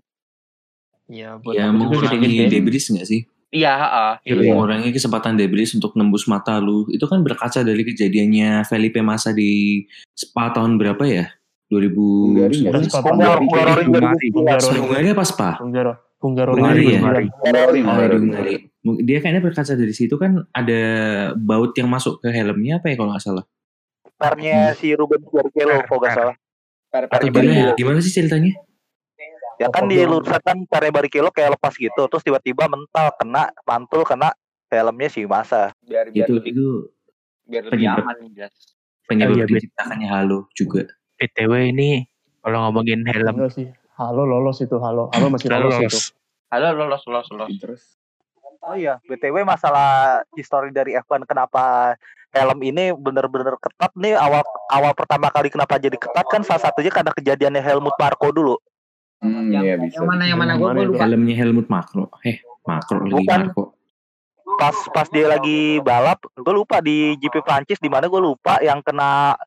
Ya buat Ya mengurangi debris gak sih? Iya, heeh. Ya, mengurangi kesempatan debris untuk nembus mata lu. Itu kan berkaca dari kejadiannya Felipe Massa di Spa tahun berapa ya? 2000 Hungaria. Kan Spa Hungaria, Hungaria apa Spa? Ya? Oh, Hungaria. di Hungaria. Dia kayaknya berkaca dari situ kan ada baut yang masuk ke helmnya apa ya kalau nggak salah? Pernya si Ruben Barrichello kalau nggak salah. Per- Atau gimana ya? Gimana sih ceritanya? Ya kan di lurusan kan pernya Barrichello kayak lepas gitu. Terus tiba-tiba mental kena mantul kena helmnya si Masa. biar biar Itu lebih itu biar lebih penyebab. aman jelas. penyebab Oh, iya, diciptakannya halo juga. BTW ini kalau ngomongin helm. Enggak sih. Halo lolos itu, halo. Halo masih lolos, itu. Lolos. Halo, lolos, lolos, lolos. Terus Oh iya, BTW masalah history dari F1 kenapa helm ini bener-bener ketat nih awal awal pertama kali kenapa jadi ketat kan salah satunya karena kejadiannya Helmut Marko dulu. Hmm, Yang, iya bisa. yang mana yang mana gue itu? lupa. Helmnya Helmut Makro. Eh, Makro lagi Bukan. Marco. Pas pas dia lagi balap, gue lupa di GP Prancis di mana gue lupa yang kena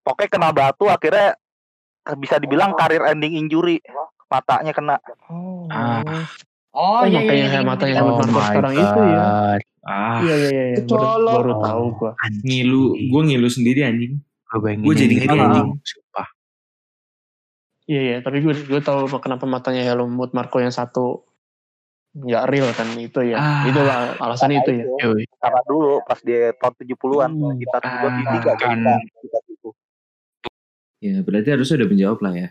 pokoknya kena batu akhirnya bisa dibilang karir ending injury matanya kena. Oh. Ah. Oh, Oh, iya, makanya iya, iya, mata iya. yang Oh sekarang itu ya. Ah, Iya, iya, iya. Baru, Kecolok. baru tahu gua. ngilu, gue ngilu sendiri anjing. Gue jadi ngeri Ah. anjing. Sumpah. Iya, iya. Tapi gue gue tahu kenapa matanya Helmut Marco yang satu nggak real kan itu ya. Ah. Itulah alasannya itu ya. Karena dulu pas dia tahun 70-an Hmm. kita Ah, tiga kan. kita. Ya, berarti harusnya udah menjawab lah ya.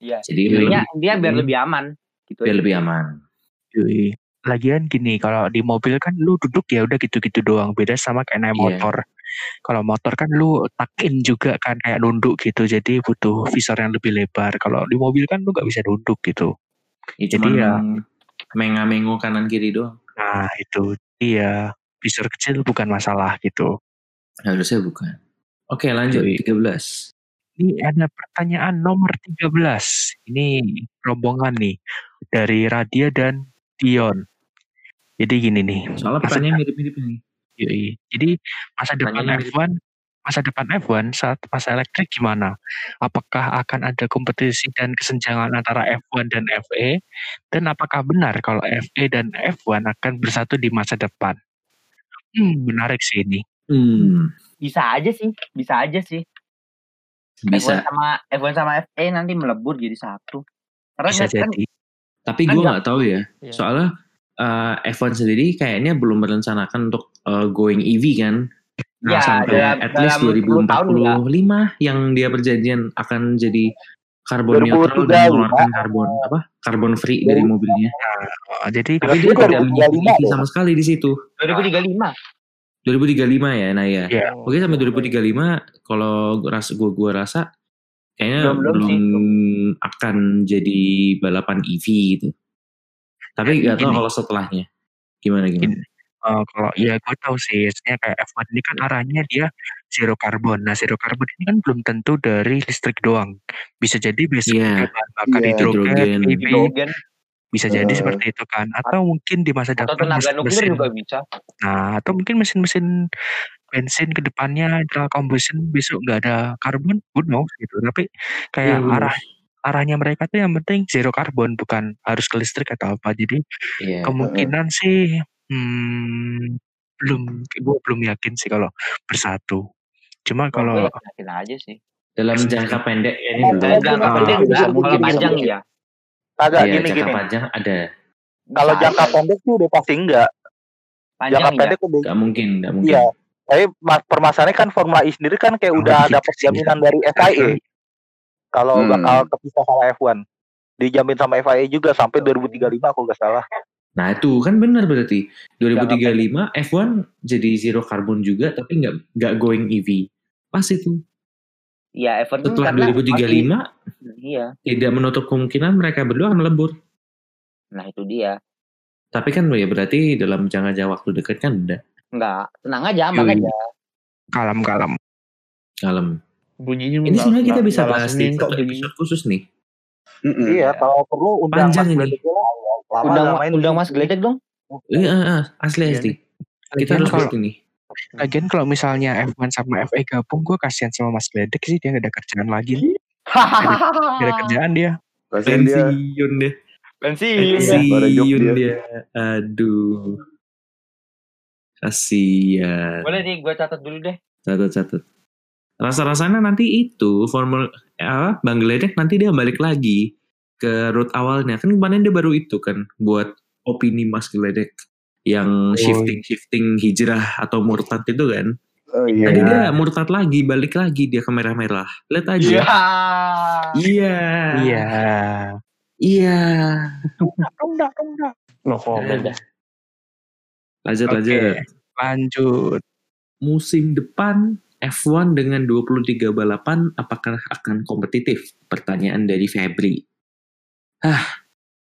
Iya. Jadi Intinya lebih- dia biar Hmm. lebih aman gitu. biar aja. lebih aman. Yoi. Lagian gini, kalau di mobil kan lu duduk ya udah gitu-gitu doang. Beda sama kayak naik Iya. motor. kalau motor kan lu takin juga kan kayak nunduk gitu jadi butuh visor yang lebih lebar kalau di mobil kan lu nggak bisa nunduk gitu Ya, Jadi ya- menga-mengo kanan kiri doang. nah itu dia visor kecil bukan masalah gitu Harusnya bukan. Oke lanjut Yoi. 13. Ini ada pertanyaan nomor 13. Ini rombongan nih dari Radia dan Dion. Jadi gini nih. Soalnya pertanyaan mirip-mirip ini. yoi. Jadi masa depan Pertanyaannya mirip. F1 masa depan F1 saat masa elektrik gimana? Apakah akan ada kompetisi dan kesenjangan antara F1 dan FE? Dan apakah benar kalau FE dan F1 akan bersatu di masa depan? Hmm, menarik sih ini. Hmm, Bisa aja sih, bisa aja sih. F1 bisa. sama F1 sama FE nanti melebur jadi satu. Karena Bisa kan, jadi. Tapi Kan gue nggak- tahu ya. Iya. Soalnya eh, F1 sendiri kayaknya belum merencanakan untuk eh, going EV kan. Nah, Ya, sampai dalam- at least dalam 10 tahun 2045 yang dia perjanjian akan jadi carbon neutral 2035. dan mengeluarkan karbon apa? Carbon free dari mobilnya. Oh, jadi Tapi dia Itu tidak 2035 menyebut sama sekali di situ. 2035. 2035 ya, nah ya. Oh, Oke sampai 2035 kalau rasa gua gua rasa kayaknya Belum- belum belum, sih. akan jadi balapan EV gitu. Tapi nggak tahu kalau setelahnya gimana gimana. Gini. Eh, kalau ya gue tahu sih, sebenarnya kayak F1 ini kan arahnya dia zero carbon. Nah, zero carbon ini kan belum tentu dari listrik doang. Bisa jadi besok Iya. pakai bahan bakar Iya, hidrogen, hidrogen. EV, Hidrogen bisa jadi Eh. seperti itu kan. Atau mungkin di masa atau depan tenaga nuklir mesin-mesin, juga bisa. nah atau mungkin mesin-mesin bensin ke depannya internal combustion besok nggak ada karbon, who knows gitu. Tapi kayak who arah arahnya mereka tuh yang penting zero karbon, bukan harus ke listrik atau apa. Jadi Iya. kemungkinan sih hmm, belum gue belum yakin sih kalau bersatu cuma kalau yakin aja sih. Dalam jangka pendek ya ini Oh, belum. Kalau jangka Ah, pendek bisa enggak, mungkin, kalau panjang mungkin. Iya. Kagak Iya, gini jangka gini. panjang ada. Kalau jangka pendek sih udah pasti enggak. panjang Jangka iya. pendek udah Gak mungkin, gak mungkin. iya. Tapi mas- permasalahannya kan Formula E sendiri kan kayak Oh, udah gitu dapat sih. jaminan dari FIA. Kalau Hmm. bakal kepisah sama F1. Dijamin sama FIA juga sampai 2035 aku nggak salah. Nah itu kan benar berarti 2035 F1 jadi zero carbon juga tapi nggak nggak going EV. Pas itu. Iya, F1 kan Setelah karena 2035 masih- iya. tidak menutup kemungkinan mereka berdua akan melebur. Nah, itu dia. Tapi kan ya berarti dalam jangka waktu dekat kan udah Enggak, tenang aja, aman Yoi. aja. kalem kalem kalem. Bunyinya Ini sebenarnya kita bisa bahas di nengkok satu episode khusus nih. Iya, kalau perlu undang Panjang Mas ini. Gledek Undang undang Mas Gledek dong. Iya, ah, ah, asli Iya asli. nih. Kita lagian harus buat ini. Lagian kalau misalnya F1 sama FE gabung gue kasihan sama Mas Gledek sih dia gak ada kerjaan lagi nih gak ada kerjaan dia Kasian dia. Pensiun deh. Pensiun. Job Pensiun dia. dia. Aduh. Kasian. Boleh nih, gue catat dulu deh. Catat catat. Rasa-rasanya nanti itu formula apa Bang Gledek nanti dia balik lagi ke root awalnya. Kan kemarin dia baru itu kan buat opini Mas Gledek yang shifting shifting hijrah atau murtad itu kan. Oh iya. Tadi dia murtad lagi, balik lagi dia ke merah-merah. Lihat aja. Iya. Iya. iya Iya. enggak enggak No comment. Lanjut Oke. lanjut. lanjut Musim depan F1 dengan 23 balapan apakah akan kompetitif? Pertanyaan dari Febri. Ah,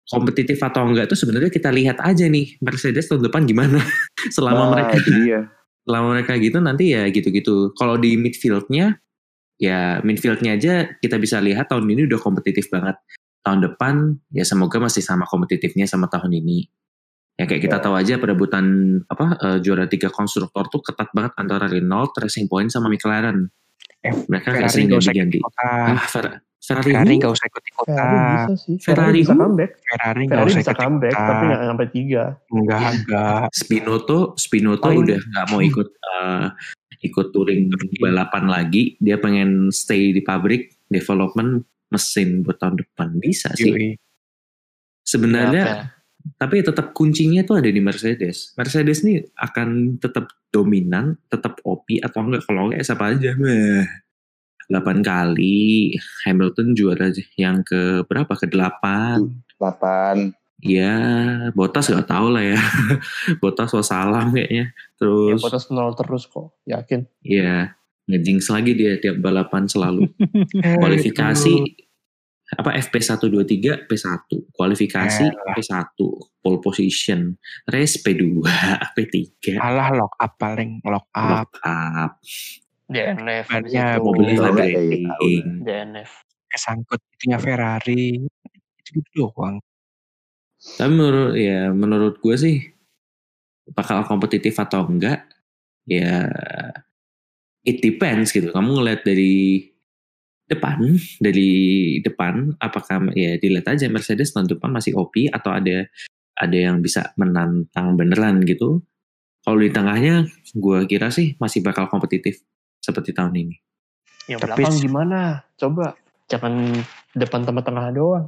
kompetitif atau enggak itu sebenarnya kita lihat aja nih Mercedes tahun depan gimana. selama Nah, mereka dia. selama mereka gitu nanti ya gitu-gitu. Kalau di midfieldnya ya midfieldnya aja kita bisa lihat tahun ini udah kompetitif banget. Tahun depan ya semoga masih sama kompetitifnya sama tahun ini. Ya kayak kita Ya. tahu aja perebutan apa eh, juara tiga konstruktor tuh ketat banget antara Renault, Racing Point sama McLaren. Eh, Mereka sering nggak usah ganti-ganti. Ah, Fer- Ferrari, Ferrari nggak usah ikut kota Ferrari bisa sih. Ferrari Ferrari bisa comeback. Ferrari nggak Ferrari usah bisa ikut comeback, tapi nggak sampai tiga. enggak enggak Spinoto, Spinoto Paling- udah nggak mau ikut eh, ikut touring balapan lagi. Dia pengen stay di pabrik development mesin buat tahun depan bisa sih. Yoi. Sebenarnya Ya, tapi tetap kuncinya tuh ada di Mercedes. Mercedes nih akan tetap dominan, tetap OP atau enggak kalau enggak siapa aja. Meh. 8 kali Hamilton juara yang ke berapa? Ke 8. 8. Ya, Botas gak tahu lah ya. Botas wassalam kayaknya. Ya, Terus, potas nol terus kok, yakin. ya ngejinx lagi dia tiap balapan selalu. Kualifikasi apa FP1 2 3 P1, kualifikasi Eh. P1, pole position, race P2, P3, Alah lock up paling lock up. lock up, DNF. Itu. mobilnya nggak vibrating. kayak gitu, DNF. Kesangkut itunya Ferrari. Itu gitu doang. Tapi menurut ya menurut gue sih bakal kompetitif atau enggak ya it depends gitu. Kamu ngeliat dari depan dari depan apakah ya dilihat aja Mercedes tahun depan masih OP atau ada ada yang bisa menantang beneran gitu. Kalau di tengahnya gue kira sih masih bakal kompetitif seperti tahun ini. Yang Tapi- belakang gimana? Coba. Jangan depan sama tengah doang.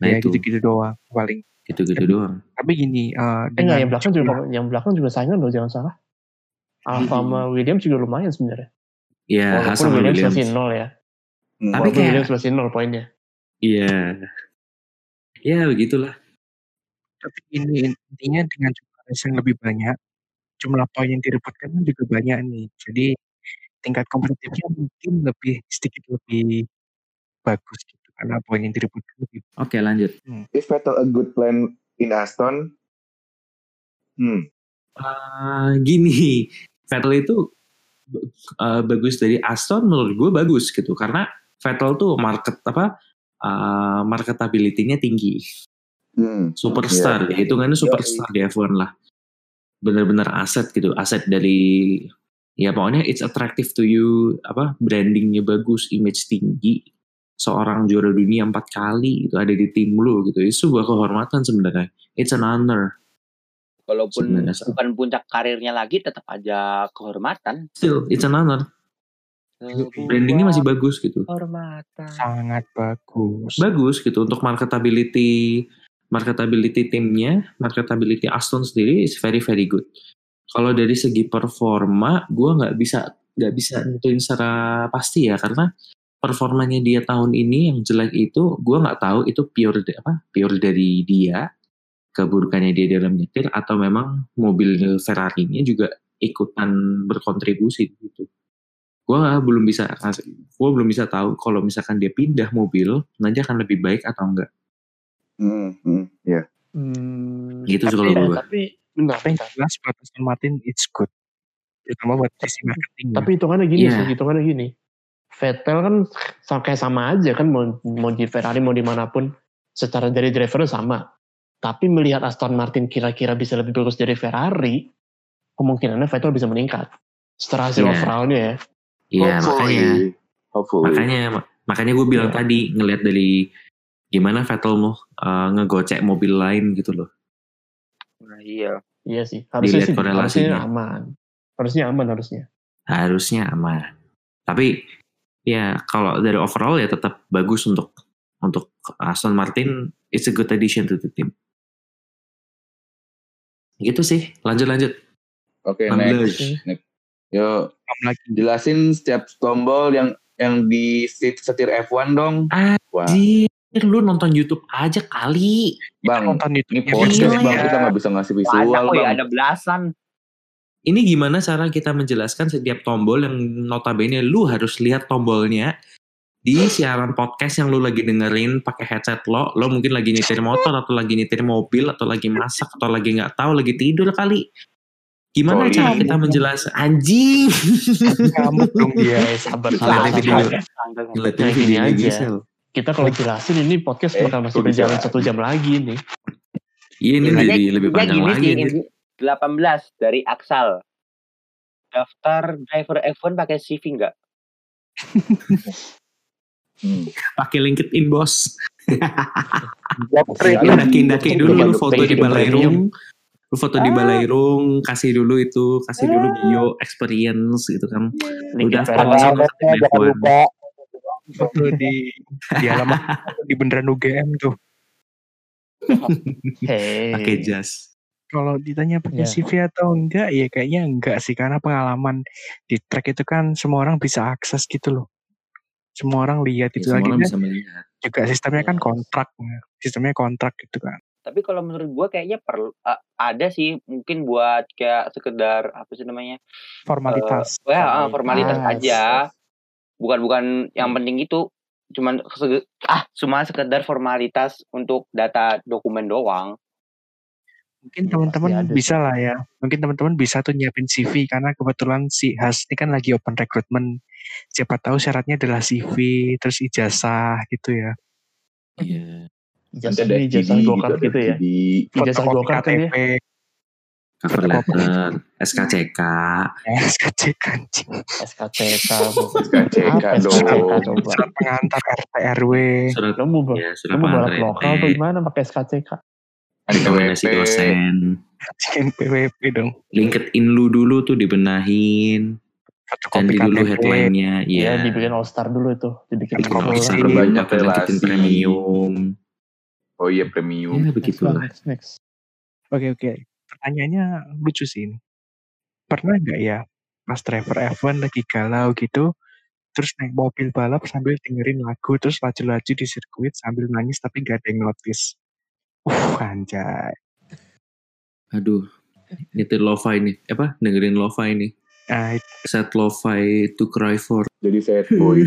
Nah ya itu gitu-gitu doang paling. gitu-gitu doang. Tapi gini, eh, Eh enggak, dengan yang belakang juga yang belakang juga saingan loh, jangan salah. Alfa sama Williams juga lumayan sebenarnya. Ya Walaupun Hasan sama Williams, Williams. masih nol ya. Hmm. Tapi Walaupun kayak- Williams masih nol poinnya. Iya. Ya begitulah. tapi ini intinya dengan jumlah race yang lebih banyak, jumlah poin yang direbutkan kan juga banyak nih. Jadi tingkat kompetitifnya mungkin lebih sedikit lebih bagus gitu karena poin yang direbutkan lebih Oke lanjut. Is Vettel a good plan in Aston? Hmm. Ah, gini, Vettel itu uh, bagus dari Aston menurut gue bagus gitu karena Vettel tuh market apa uh, marketability-nya tinggi, Hmm. superstar Iya. ya hitungannya superstar di F1 lah, bener-bener aset gitu, aset dari ya pokoknya it's attractive to you apa brandingnya bagus, image tinggi, seorang juara dunia empat kali itu ada di tim lu gitu, itu sebuah kehormatan sebenarnya, it's an honor. Walaupun Sebenarnya bukan puncak karirnya lagi, tetap aja kehormatan. Still, it's an honor. Brandingnya masih bagus gitu. Kehormatan. sangat bagus. bagus gitu untuk marketability marketability timnya marketability Aston sendiri is very very good kalau dari segi performa gue nggak bisa nggak bisa nentuin secara pasti ya karena performanya dia tahun ini yang jelek itu gue nggak tahu itu pure apa pure dari dia keburukannya dia dalam nyetir atau memang mobil Ferrari-nya juga ikutan berkontribusi gitu gue belum bisa gue belum bisa tahu kalau misalkan dia pindah mobil nanti akan lebih baik atau enggak Hmm. Hmm. Ya. Hmm, Gitu sih tapi, kalau gua. tapi bentar, Tapi yang jelas Martin it's good. Terutama buat sisi marketing. tapi hitungannya gini Iya. sih, hitungannya gini. Vettel kan kayak sama aja kan mau, mau di Ferrari mau di mana pun secara dari drivernya sama. Tapi melihat Aston Martin kira-kira bisa lebih bagus dari Ferrari, kemungkinannya Vettel bisa meningkat. Setelah hasil Iya. overallnya ya. iya makanya Hopefully. Hopefully. makanya makanya gue bilang Iya. tadi ngelihat dari gimana Vettel mau uh, ngegocek mobil lain gitu loh iya. Iya sih, harusnya Dilihat sih korelasinya. harusnya aman. Harusnya aman harusnya. harusnya aman tapi ya kalau dari overall ya tetap bagus untuk untuk Aston Martin it's a good addition to the team gitu sih lanjut lanjut Oke, 16. next. next. Yo, jelasin setiap tombol yang yang di set- setir F1 dong. Wah, Anjir, lu nonton YouTube aja kali Bang, nonton ini YouTube podcast Gila bang, ya. kita nggak bisa ngasih Banyak visual kok ya, bang. ada belasan. ini gimana cara kita menjelaskan setiap tombol yang notabene lu harus lihat tombolnya di siaran podcast yang lu lagi dengerin pakai headset lo, lo mungkin lagi nyetir motor atau lagi nyetir mobil atau lagi masak atau lagi nggak tahu lagi tidur kali. Gimana cara kita menjelaskan anjing? Ngamuk dong dia. Eh, sabar, Ngeliatin video. Ngeliatin gini videonya aja. Kita kalau jelasin ini podcast Eh, bakal masih kok bisa? berjalan satu jam lagi nih. Iya ini jadi lebih panjang gini lagi. ini 18 dari Aksal. Daftar driver F1 pakai CV nggak? Hmm. Pakai LinkedIn bos. Training. Iya. Daki-daki dulu lu foto di Premium. Balairung. Lu foto di Balairung, kasih dulu itu, kasih dulu bio experience gitu kan. Udah Ferrari. langsung masuk ke F1. Foto di di halaman di beneran UGM tuh. Hey. Pakai jas. Kalau ditanya pakai Iya. CV atau enggak, ya kayaknya enggak sih karena pengalaman di track itu kan semua orang bisa akses gitu loh. Semua orang lihat Ya, itu semua lagi orang kan bisa melihat. juga sistemnya kan kontrak, sistemnya kontrak gitu kan. Tapi kalau menurut gua kayaknya perlu a- ada sih mungkin buat kayak sekedar apa sih namanya? Formalitas. Eh, ya, ah, formalitas Formalitas. aja. Bukan bukan yang penting itu cuman sege- ah cuma sekedar formalitas untuk data dokumen doang. Mungkin Iya, teman-teman bisa lah ya. Mungkin teman-teman bisa tuh nyiapin CV karena kebetulan si Has ini kan lagi open recruitment. Siapa tahu syaratnya adalah CV, terus ijazah gitu ya. Iya. Ijazah ini ijazah gokart gitu ya. Ijazah gokart kan ya. Cover letter, SKCK. SKC kancing, SKCK. SKCK dong. SKCK coba? surat pengantar RT RW, Surat Lo mau, ya, lo surat mau balap pengantar lokal atau gimana pakai SKCK? rekomendasi NPWP. dosen. kancing PWP dong. LinkedIn lu dulu tuh dibenahin. Ganti dulu headline-nya. Iya, Iya. dibikin All Star dulu itu. Dibikin all dulu, Banyak relasi. Premium. Oh iya premium. Ya begitulah. lah, next, next. Oke oke. Pertanyaannya lucu sih. ini. Pernah nggak ya pas driver F1 lagi galau gitu, terus naik mobil balap sambil dengerin lagu, terus laju-laju di sirkuit sambil nangis tapi nggak ada yang notice. Uh, anjay. Aduh. Nyetir lo-fi nih. Apa? Dengerin lo-fi nih. Itu Set lo-fi to cry for. Jadi sad boy.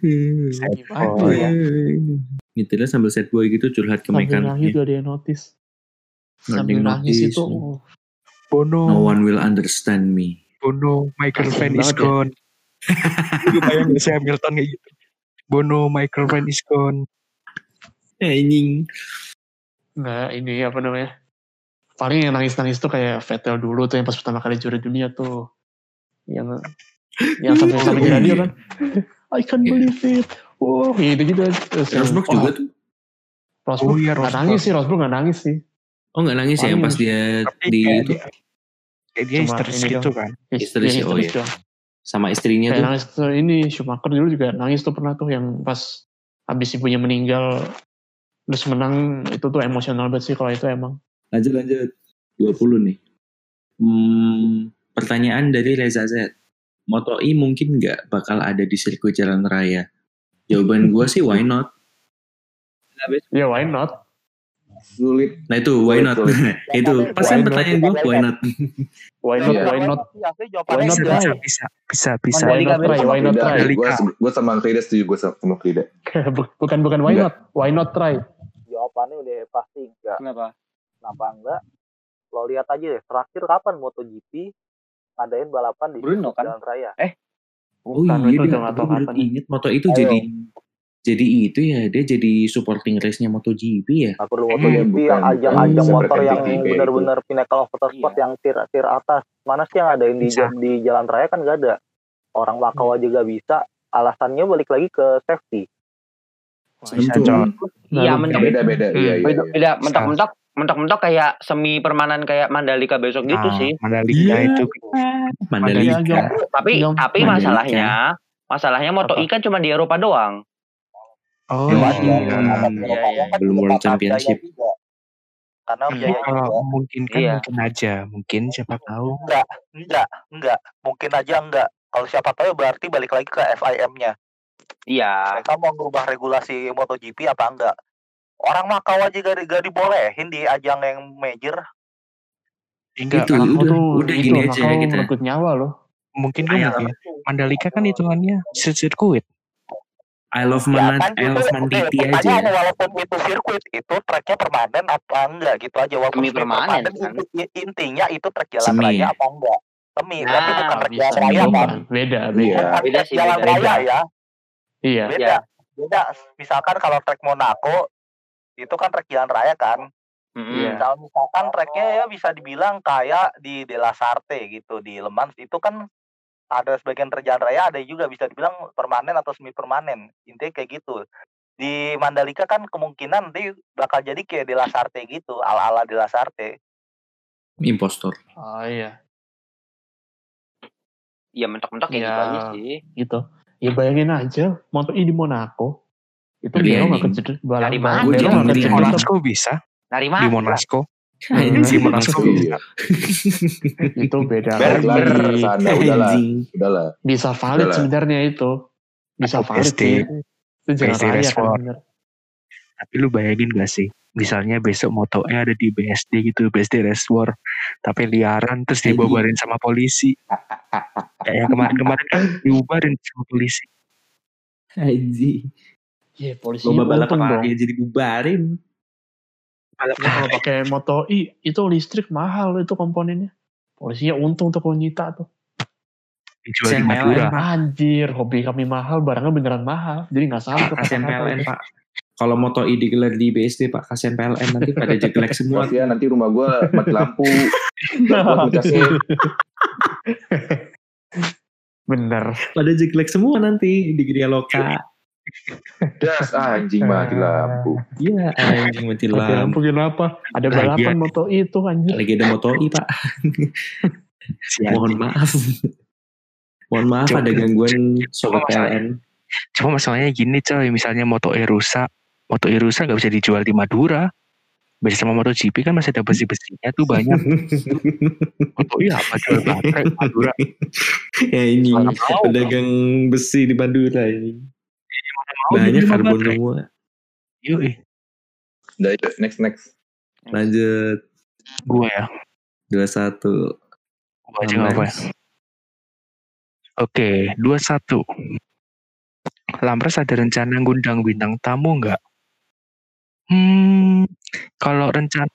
Gimana Oh, ya? Nyetirnya sambil set boy gitu curhat ke Sambil nangis gak ada yang notice. Sambil nangis notice. itu oh, Bono, No one will understand me. Bono, my girlfriend is gone. Lu bayang gak sih Hamilton kayak gitu? Bono, my girlfriend is gone. Anjing. Nah ini apa namanya? Paling yang nangis-nangis tuh kayak Vettel dulu tuh yang pas pertama kali juara dunia tuh. Yang yang sampai sampai di radio kan. I can't believe it. Wow, gitu gitu. Terus Rosberg oh, juga tuh. Rosberg Oh iya, nggak nangis sih, Rosberg nggak nangis sih. Oh nggak nangis ya yang pas dia Tapi di kayak itu dia, kayak dia histeris gitu kan. Histeris, Yang oh iya. dong. sama istrinya Kayak tuh. nangis tuh ini Schumacher dulu juga nangis tuh pernah tuh yang pas habis ibunya meninggal terus menang itu tuh emosional banget sih kalau itu emang. Lanjut lanjut. 20 nih. Hmm, pertanyaan dari Reza Z. Moto E mungkin nggak bakal ada di sirkuit jalan raya. Jawaban gue sih why not. Ya why not? Sulit. Nah itu why not. itu pasti Why not? pertanyaan gue why not. Why not? Iya. Why not? Asli Why not Bisa, bisa, bisa, bisa. Why not try? Why not try? Gue sama Krida setuju. Gue sama Krida. bukan bukan why not? Why not try? Jawabannya udah pasti enggak. Kenapa? Kenapa enggak? Lo lihat aja deh, terakhir kapan MotoGP ngadain balapan di Bruno, kan? jalan raya. Oh Bukan, iya itu dia, udah nggak gue tahu kapan. inget moto itu Ayo. jadi jadi itu ya dia jadi supporting race-nya MotoGP ya. Nggak perlu Hmm, MotoGP bukan. yang ajang-ajang Hmm, motor yang benar-benar pinnacle of motorsport Iya. yang tir-tir atas. Mana sih yang ngadain di, di jalan raya kan nggak ada. Orang Makau aja gak bisa. Alasannya balik lagi ke safety. Iya, Lalu- mentok. Beda beda. Hmm. Iya iya. Beda, iya. beda mentok-mentok mentok-mentok kayak semi permanen kayak Mandalika besok gitu Ah, sih. Mandalika Iya. itu Mandalika. Mandalika. Tapi Yang tapi Mandalika. masalahnya masalahnya Moto Apa? E kan cuma di Eropa doang. Oh Iya, iya. iya, iya. Belum World Championship. Karena Hmm. biaya Kalau juga. mungkin kan Iya. mungkin aja, mungkin siapa tahu. Enggak, enggak, enggak. Mungkin aja enggak. Kalau siapa tahu ya berarti balik lagi ke FIM-nya. Iya. Mereka mau ngubah regulasi MotoGP apa enggak? Orang Makau aja gak, gak dibolehin di ajang yang major. Enggak, Itu, kan udah, tuh udah itu, gini aja kita. meregut nyawa loh. mungkin kan mungkin. Mandalika kan hitungannya sirkuit. I love Ya Manan, kan I itu, love oke, Manditi pertanyaan aja. walaupun itu sirkuit, itu tracknya permanen apa enggak gitu aja. Walaupun Semi semi permanen, kan? inti- intinya itu track jalan Semi, raya ya? apa enggak. Semi, Nah, berarti bukan track Bisa jalan raya kan. Beda, beda. Iya. Bukan Beda sih, jalan beda. raya ya. Iya. Beda. Iya. Beda. Misalkan kalau track Monaco, itu kan track jalan raya kan. Iya. Kalau misalkan tracknya ya bisa dibilang kayak di De La Sarte gitu di Le Mans itu kan ada sebagian track jalan raya ada juga bisa dibilang permanen atau semi permanen intinya kayak gitu di Mandalika kan kemungkinan nanti bakal jadi kayak De La Sarte gitu ala ala De La Sarte Impostor. Oh iya. Iya mentok-mentok kayak Iya. gitu aja sih. Gitu. Ya bayangin aja, Moto E di Monaco. Itu Dari Bero anjing. nggak kecedek balap Dari mana? Di anjing. Monaco bisa. Dari Di mana? Monaco. Hmm, Di Monaco Iya. itu beda Balik lagi lagi. sana. Udahlah. Anjing. Udahlah. Bisa valid Udahlah. sebenarnya itu. Bisa Atau valid PSD. sih. Itu jalan PSD raya kan. Tapi lu bayangin gak sih? Misalnya besok moto E ada di BSD gitu, BSD Reservoir. Tapi liaran terus dibubarin sama polisi. Kayak kemarin-kemarin kan dibubarin sama polisi. Haji. Iya, polisinya Lomba balap dong. lagi jadi bubarin. Ya, kalau pakai Moto I itu listrik mahal itu komponennya. Polisinya untung tuh kalau nyita tuh. Dijual di Madura. Anjir, hobi kami mahal, barangnya beneran mahal. Jadi nggak salah kata-kata PLN. Pak. Kalau moto I digelar di BSD, Pak, kasihan PLN nanti pada jelek semua. Kasihan nanti rumah gue mati lampu. Bener. Pada jelek semua nanti di Gria Loka. Das anjing mati lampu. Iya, anjing mati Mati lampu. kenapa? Ada balapan. Moto itu anjir. Lagi ada moto I, Pak. Mohon maaf. Mohon maaf ada gangguan sobat PLN. Cuma masalahnya gini coy, misalnya Moto E rusak, Moto E rusak gak bisa dijual di Madura. Beda sama MotoGP kan masih ada besi-besinya tuh banyak. Moto E apa jual baterai Madura. ya ini pedagang besi di Madura ini. Mau Banyak karbon semua. Yoi, Udah yuk, next next. Lanjut gue ya. 21. Gue aja nggak apa ya. Oke, 21. Lamres ada rencana ngundang bintang tamu nggak? Hmm, kalau rencana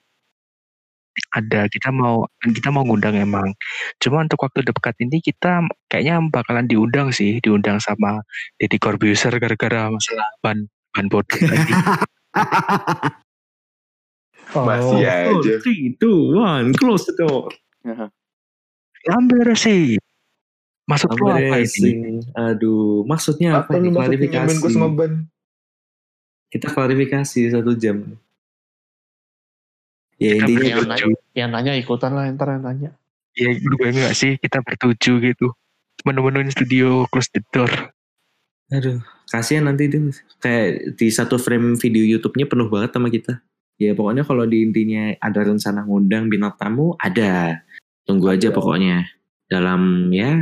ada kita mau kita mau ngundang emang. Cuma untuk waktu dekat ini kita kayaknya bakalan diundang sih, diundang sama Deddy Corbuzier gara-gara masalah ban ban bodoh tadi. Masih aja. 3, 2, 1, close the door. Lamber sih. Maksud lu Sampai apa ini? Aduh, maksudnya apa, Apa ini? Klarifikasi. nyamen gue sama ban? Kita klarifikasi satu jam. Ya Kita intinya yang, bertuju. nanya, yang nanya ikutan lah ntar yang nanya. Ya gue enggak sih kita bertuju gitu. Menu-menuin studio close the door. Aduh, kasihan nanti itu kayak di satu frame video YouTube-nya penuh banget sama kita. Ya pokoknya kalau di intinya ada rencana ngundang bintang tamu ada. Tunggu aja pokoknya. Dalam ya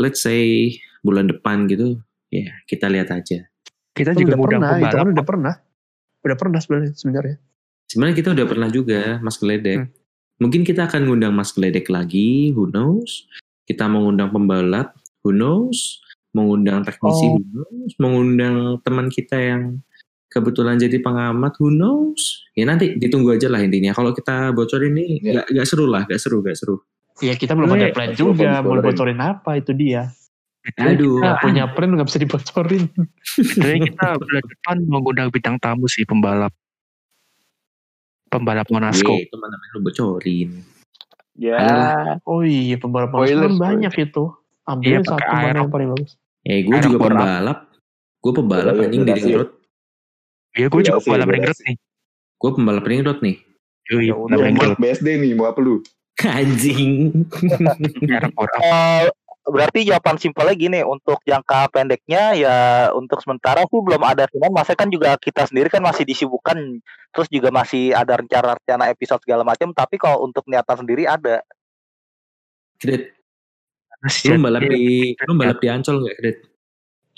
let's say bulan depan gitu. Ya, kita lihat aja. Kita juga udah pernah, itu kan udah pernah. Udah pernah sebenarnya sebenarnya. Sebenarnya kita udah pernah juga Mas Geledek. Hmm. Mungkin kita akan ngundang Mas Geledek lagi, who knows. Kita mau ngundang pembalap, who knows. Mengundang teknisi, Oh. who knows. Mengundang teman kita yang kebetulan jadi pengamat, who knows. Ya nanti ditunggu aja lah intinya. Kalau kita bocorin ini Ya. nggak nggak seru lah, nggak seru, nggak seru. Iya kita belum ada Boleh. plan juga mau bocorin. apa itu dia. Aduh, Nggak punya plan nggak bisa dibocorin. Sebenarnya kita bulan depan mau ngundang bintang tamu sih pembalap. Pembalap Monasco. Ye, itu mana main lu bocorin. Ya. Oh iya pembalap Spoiler, Monster kan spoiler. banyak itu. Ambil Iya, satu mana yang paling bagus. Eh, gue juga pembalap. Gue pembalap Udah, anjing udah di ring road. Iya gue juga Udah sih, pembalap udah ring road nih. Gue pembalap ring road nih. Ya pembalap udah, ring Buat road. BSD nih, mau apa lu? Anjing. Eh, berarti jawaban simpelnya gini untuk jangka pendeknya ya untuk sementara sih belum ada cuman masa kan juga kita sendiri kan masih disibukkan terus juga masih ada rencana-rencana episode segala macam tapi kalau untuk niatan sendiri ada Kredit, lu balap di lu balap di Ancol nggak Kredit?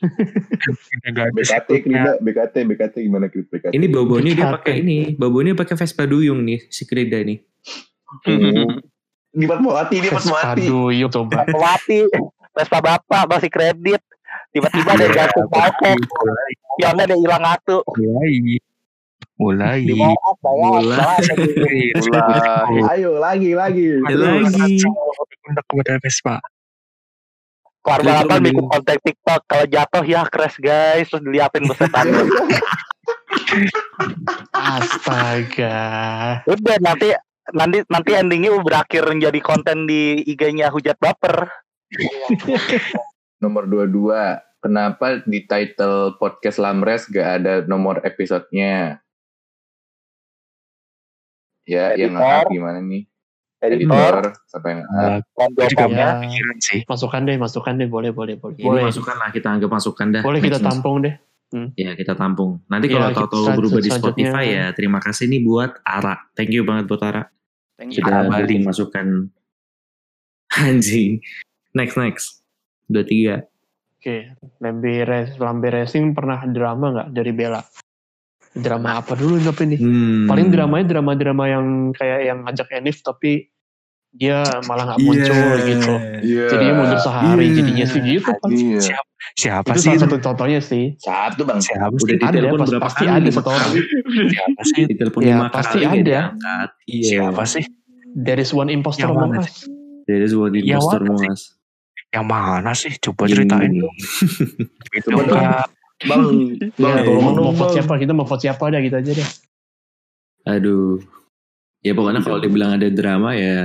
BKT. Krida, BKT, BKT gimana Krid? BKT? Ini bobonya dia pakai ini, bobonya pakai Vespa duyung nih si Krida nih. Di Fatmawati, dia Fatmawati. Aduh, yuk coba. mati Vespa bapak masih kredit tiba-tiba ada jatuh palpok yang ada hilang satu mulai mulai Mulai. Ulah. Ayo, lagi, lagi. Ya lagi. untuk kepada Vespa keluar balapan bikin konten TikTok kalau jatuh ya crash guys terus diliatin besetan Astaga. udah nanti nanti nanti endingnya berakhir menjadi konten di IG-nya hujat baper Nomor 22. Kenapa di title podcast Lamres gak ada nomor episodenya? Ya, yang Editor. nge gimana nih? editor Editor, yang pikiran sih Masukkan deh, masukkan deh, boleh, boleh, boleh. Ini Boleh, masukkan lah kita anggap masukkan dah. boleh kita tampung deh. Ya kita tampung. Nanti Ya, kalau tahu-tahu selan- berubah di Spotify ya terima kasih nih buat Ara. Thank you banget buat Ara. Sudah Ara Bali. bikin masukan anjing. Next next. Dua tiga. Oke, Lambe, Res- Lambe Racing pernah drama nggak dari Bella? Drama apa dulu tapi nih? Hmm. Paling dramanya drama-drama yang kayak yang ngajak Enif tapi dia malah nggak Iya. muncul gitu. Iya. Jadinya mundur sehari Iya. jadinya sih gitu kan. Iya. Siapa, siapa Itu sih? salah satu contohnya sih. Satu bang. Siapa Udah sih? Ada, berapa pasti kali? ada satu orang. Siapa sih? Ditelepon Ya, lima pasti kali ada. Iya. Siapa sih? There is one imposter Yang among mana us. Dari sebuah Yang impostor mana sih? mas. Yang mana sih? Coba ceritain dong. Itu dong. enggak. Bang. Ya, Bang. mau, vote Bang. siapa? Kita mau vote siapa dah gitu aja deh. Aduh. Ya pokoknya kalau dibilang ada drama ya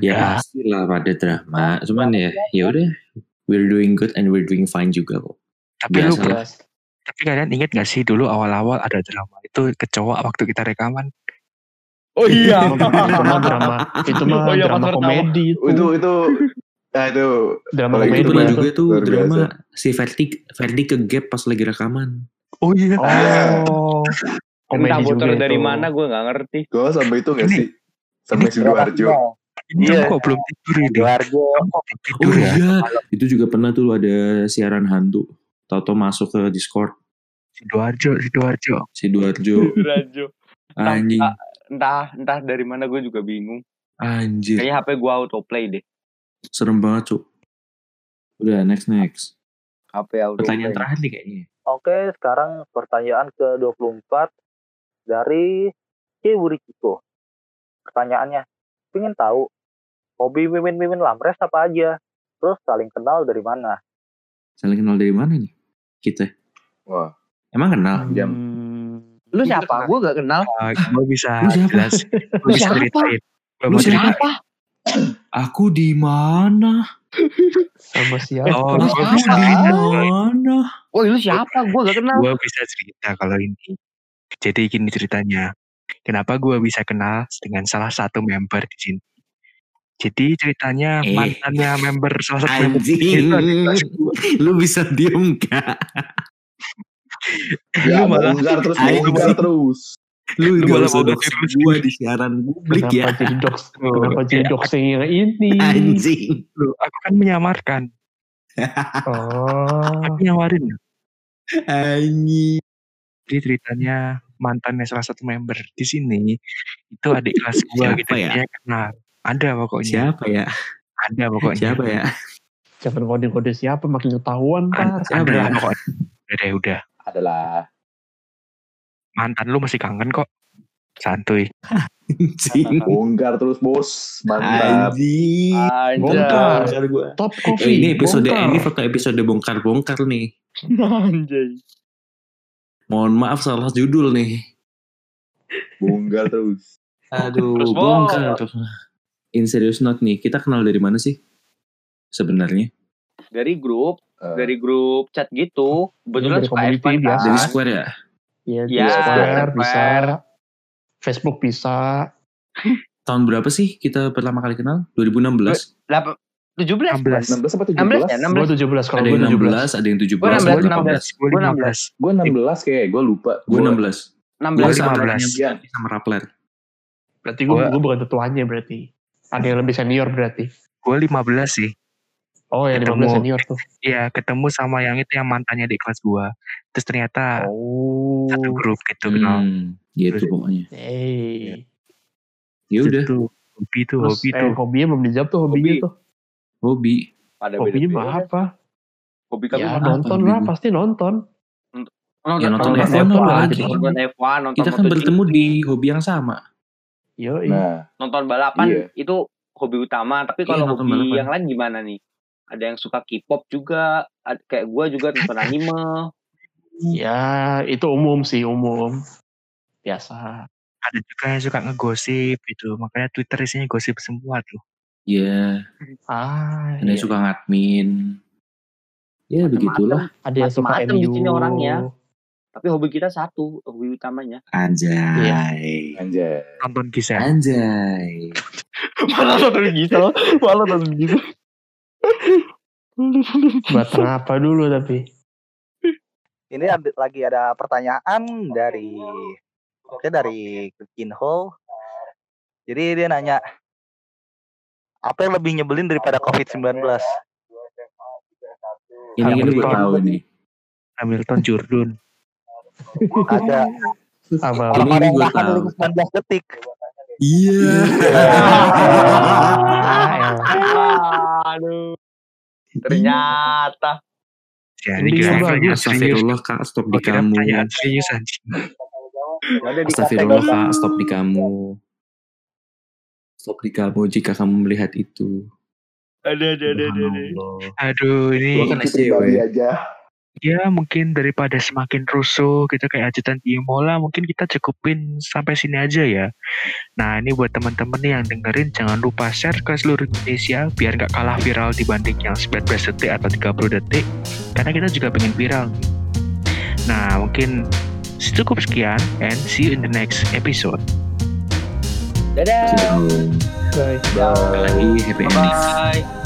ya Ada. pasti lah ada drama. Cuman ya ya udah we're doing good and we're doing fine juga kok. Tapi lu Biasa lah. tapi kalian inget gak sih dulu awal-awal ada drama itu kecoa waktu kita rekaman? Oh iya. itu mah drama, itu mah Oh iya, drama pas komedi itu. Itu itu. Nah itu. drama komedi itu mah- juga tuh drama si Ferdi Ferdi ke gap pas lagi rekaman. Oh iya. Oh, komedi Entah bocor juga dari itu. mana gue nggak ngerti. Gue sampai itu gak Ini- sih? Sampai Sidoarjo. Ini Iya. kok belum tidur ini. Sidoarjo. Belum Oh tidur ya? iya, itu juga pernah tuh ada siaran hantu. Toto masuk ke Discord Sidoarjo, Sidoarjo. Sidoarjo Rajo. anjing Entah entah dari mana gue juga bingung. anjir Kayaknya HP gue autoplay deh. serem banget cuk. Udah next next. HP autoplay. Pertanyaan terakhir nih kayaknya. Oke, sekarang pertanyaan ke-24 dari Cewuri Kiko. Pertanyaannya, pengen tahu hobi mimin-mimin lamres apa aja? Terus saling kenal dari mana? Saling kenal dari mana nih? Kita. Wah. Emang kenal? Jam. Hmm, Lu siapa? Gue gak kenal. Uh, gue bisa Lu siapa? jelas. Gue Lu bisa siapa? ceritain. Lu? Aku di mana? sama siapa? Oh, Lu bisa siapa? di mana? Woi lu siapa? Gue gak kenal. Gue bisa cerita kalau ini. Jadi gini ceritanya. Kenapa gue bisa kenal dengan salah satu member di sini? Jadi ceritanya Eh. mantannya member salah satu member di sini. Lu bisa diem gak? Ya, Lu malah- bongkar terus, bongkar terus. Lu Lu malah mau ganti gua di siaran publik Kenapa ya. jadi dox? Kenapa jadi doxing yang ini? Anjing. Loh, aku kan menyamarkan. Oh, Aku nyawarin. Anjing. Jadi ceritanya mantannya salah satu member di sini itu adik kelas gua Siapa gitu. ya? Dia kenal. Ada pokoknya. Siapa ya? Ada pokoknya. Siapa ya? jangan kode-kode siapa makin ketahuan ntar. Siapa ada ya? lah pokoknya. Udah deh, udah. Adalah. Mantan lu masih kangen kok. Santuy. Anjing. Bongkar terus, bos. Mantap. Anjing. Bongkar. Bongkar gua. Top Eh, coffee. ini episode bongkar. ini foto episode bongkar-bongkar nih. Anjay. Mohon maaf salah judul nih. Bongkar terus. Aduh, Terus, Bo. bongkar. In serious note nih, kita kenal dari mana sih? Sebenarnya Dari grup, Eh, dari grup chat gitu. Kebetulan Dari suka community F1 biasa. dari. Square ya? Iya, Ya, di Square Square. bisa. Facebook bisa. Tahun berapa sih kita pertama kali kenal? 2016. Delapan- 17. 16. 16 apa 16 ya? 17? 16. Gue 17 kalau Ada gue yang 17. 16, ada yang 17, Gua 16, ada yang 16. 18. Gue Gua 15. Gue 16 kayak, gue lupa. Gue 16. 16. Gue Gua sama 15. Ryan sama Rappler. Berarti gue Gua- gue bukan tetuanya berarti. Ada yang lebih senior berarti. Gue 15 sih. Oh ya Ketemu. 15 senior tuh. Iya, ketemu sama yang itu yang mantannya di kelas gua. Terus ternyata Oh. satu grup gitu kenal. Hmm, gitu Terus- pokoknya. Hey. Ya udah, Itu hobi tuh, Terus hobi eh, tuh. hobinya belum dijawab tuh hobinya Hobi. tuh. Hobi. Ada Hobinya mah apa? Hobi kami Ya nonton lah, pasti nonton. nonton, Ya, nonton nonton F1 F1, apa lagi? nonton F1, nonton Kita kan bertemu di hobi yang sama. Yo, Nah, nonton balapan Iya. itu hobi utama. Tapi Iya, kalau nonton hobi balapan. yang lain gimana nih? Ada yang suka K-pop juga, kayak gue juga nonton anime. ya itu umum sih umum. Biasa. Ada juga yang suka ngegosip gitu. Makanya Twitter isinya gosip semua tuh. Ya, Ah, ada yang iya. suka ngadmin. Ya begitulah. Ada yang suka di MU. sini orangnya. Tapi hobi kita satu, hobi utamanya. Anjay. anjay. Nonton Gisel. Anjay. Malah nonton gitu, malah nonton gitu. Batang apa dulu tapi? Ini ada- lagi ada pertanyaan dari oke dari Kinho. Jadi dia nanya apa yang lebih nyebelin daripada COVID-19? Ini ini gue Hamilton. tahu nih. Hamilton Jordan. Ada Apa? Ini- ini tahan tahu. lagi 19 detik. Iya. Aduh. Ternyata. Ya, ini Mending kira bang, serius, serius. Astagfirullah kak, stop di kamu. Astagfirullah kak, stop di kamu. Stop di kamu jika kamu melihat itu. Ada, ada, ada, ada. Aduh, ini Gua kan SJW. aja. ya mungkin daripada semakin rusuh gitu kayak ajudan Imola mungkin kita cukupin sampai sini aja ya. Nah ini buat teman-teman yang dengerin jangan lupa share ke seluruh Indonesia biar nggak kalah viral dibanding yang 19 detik atau 30 detik karena kita juga pengen viral. Nah mungkin cukup sekian and see you in the next episode. Dadah. Lagi happy ending. Bye.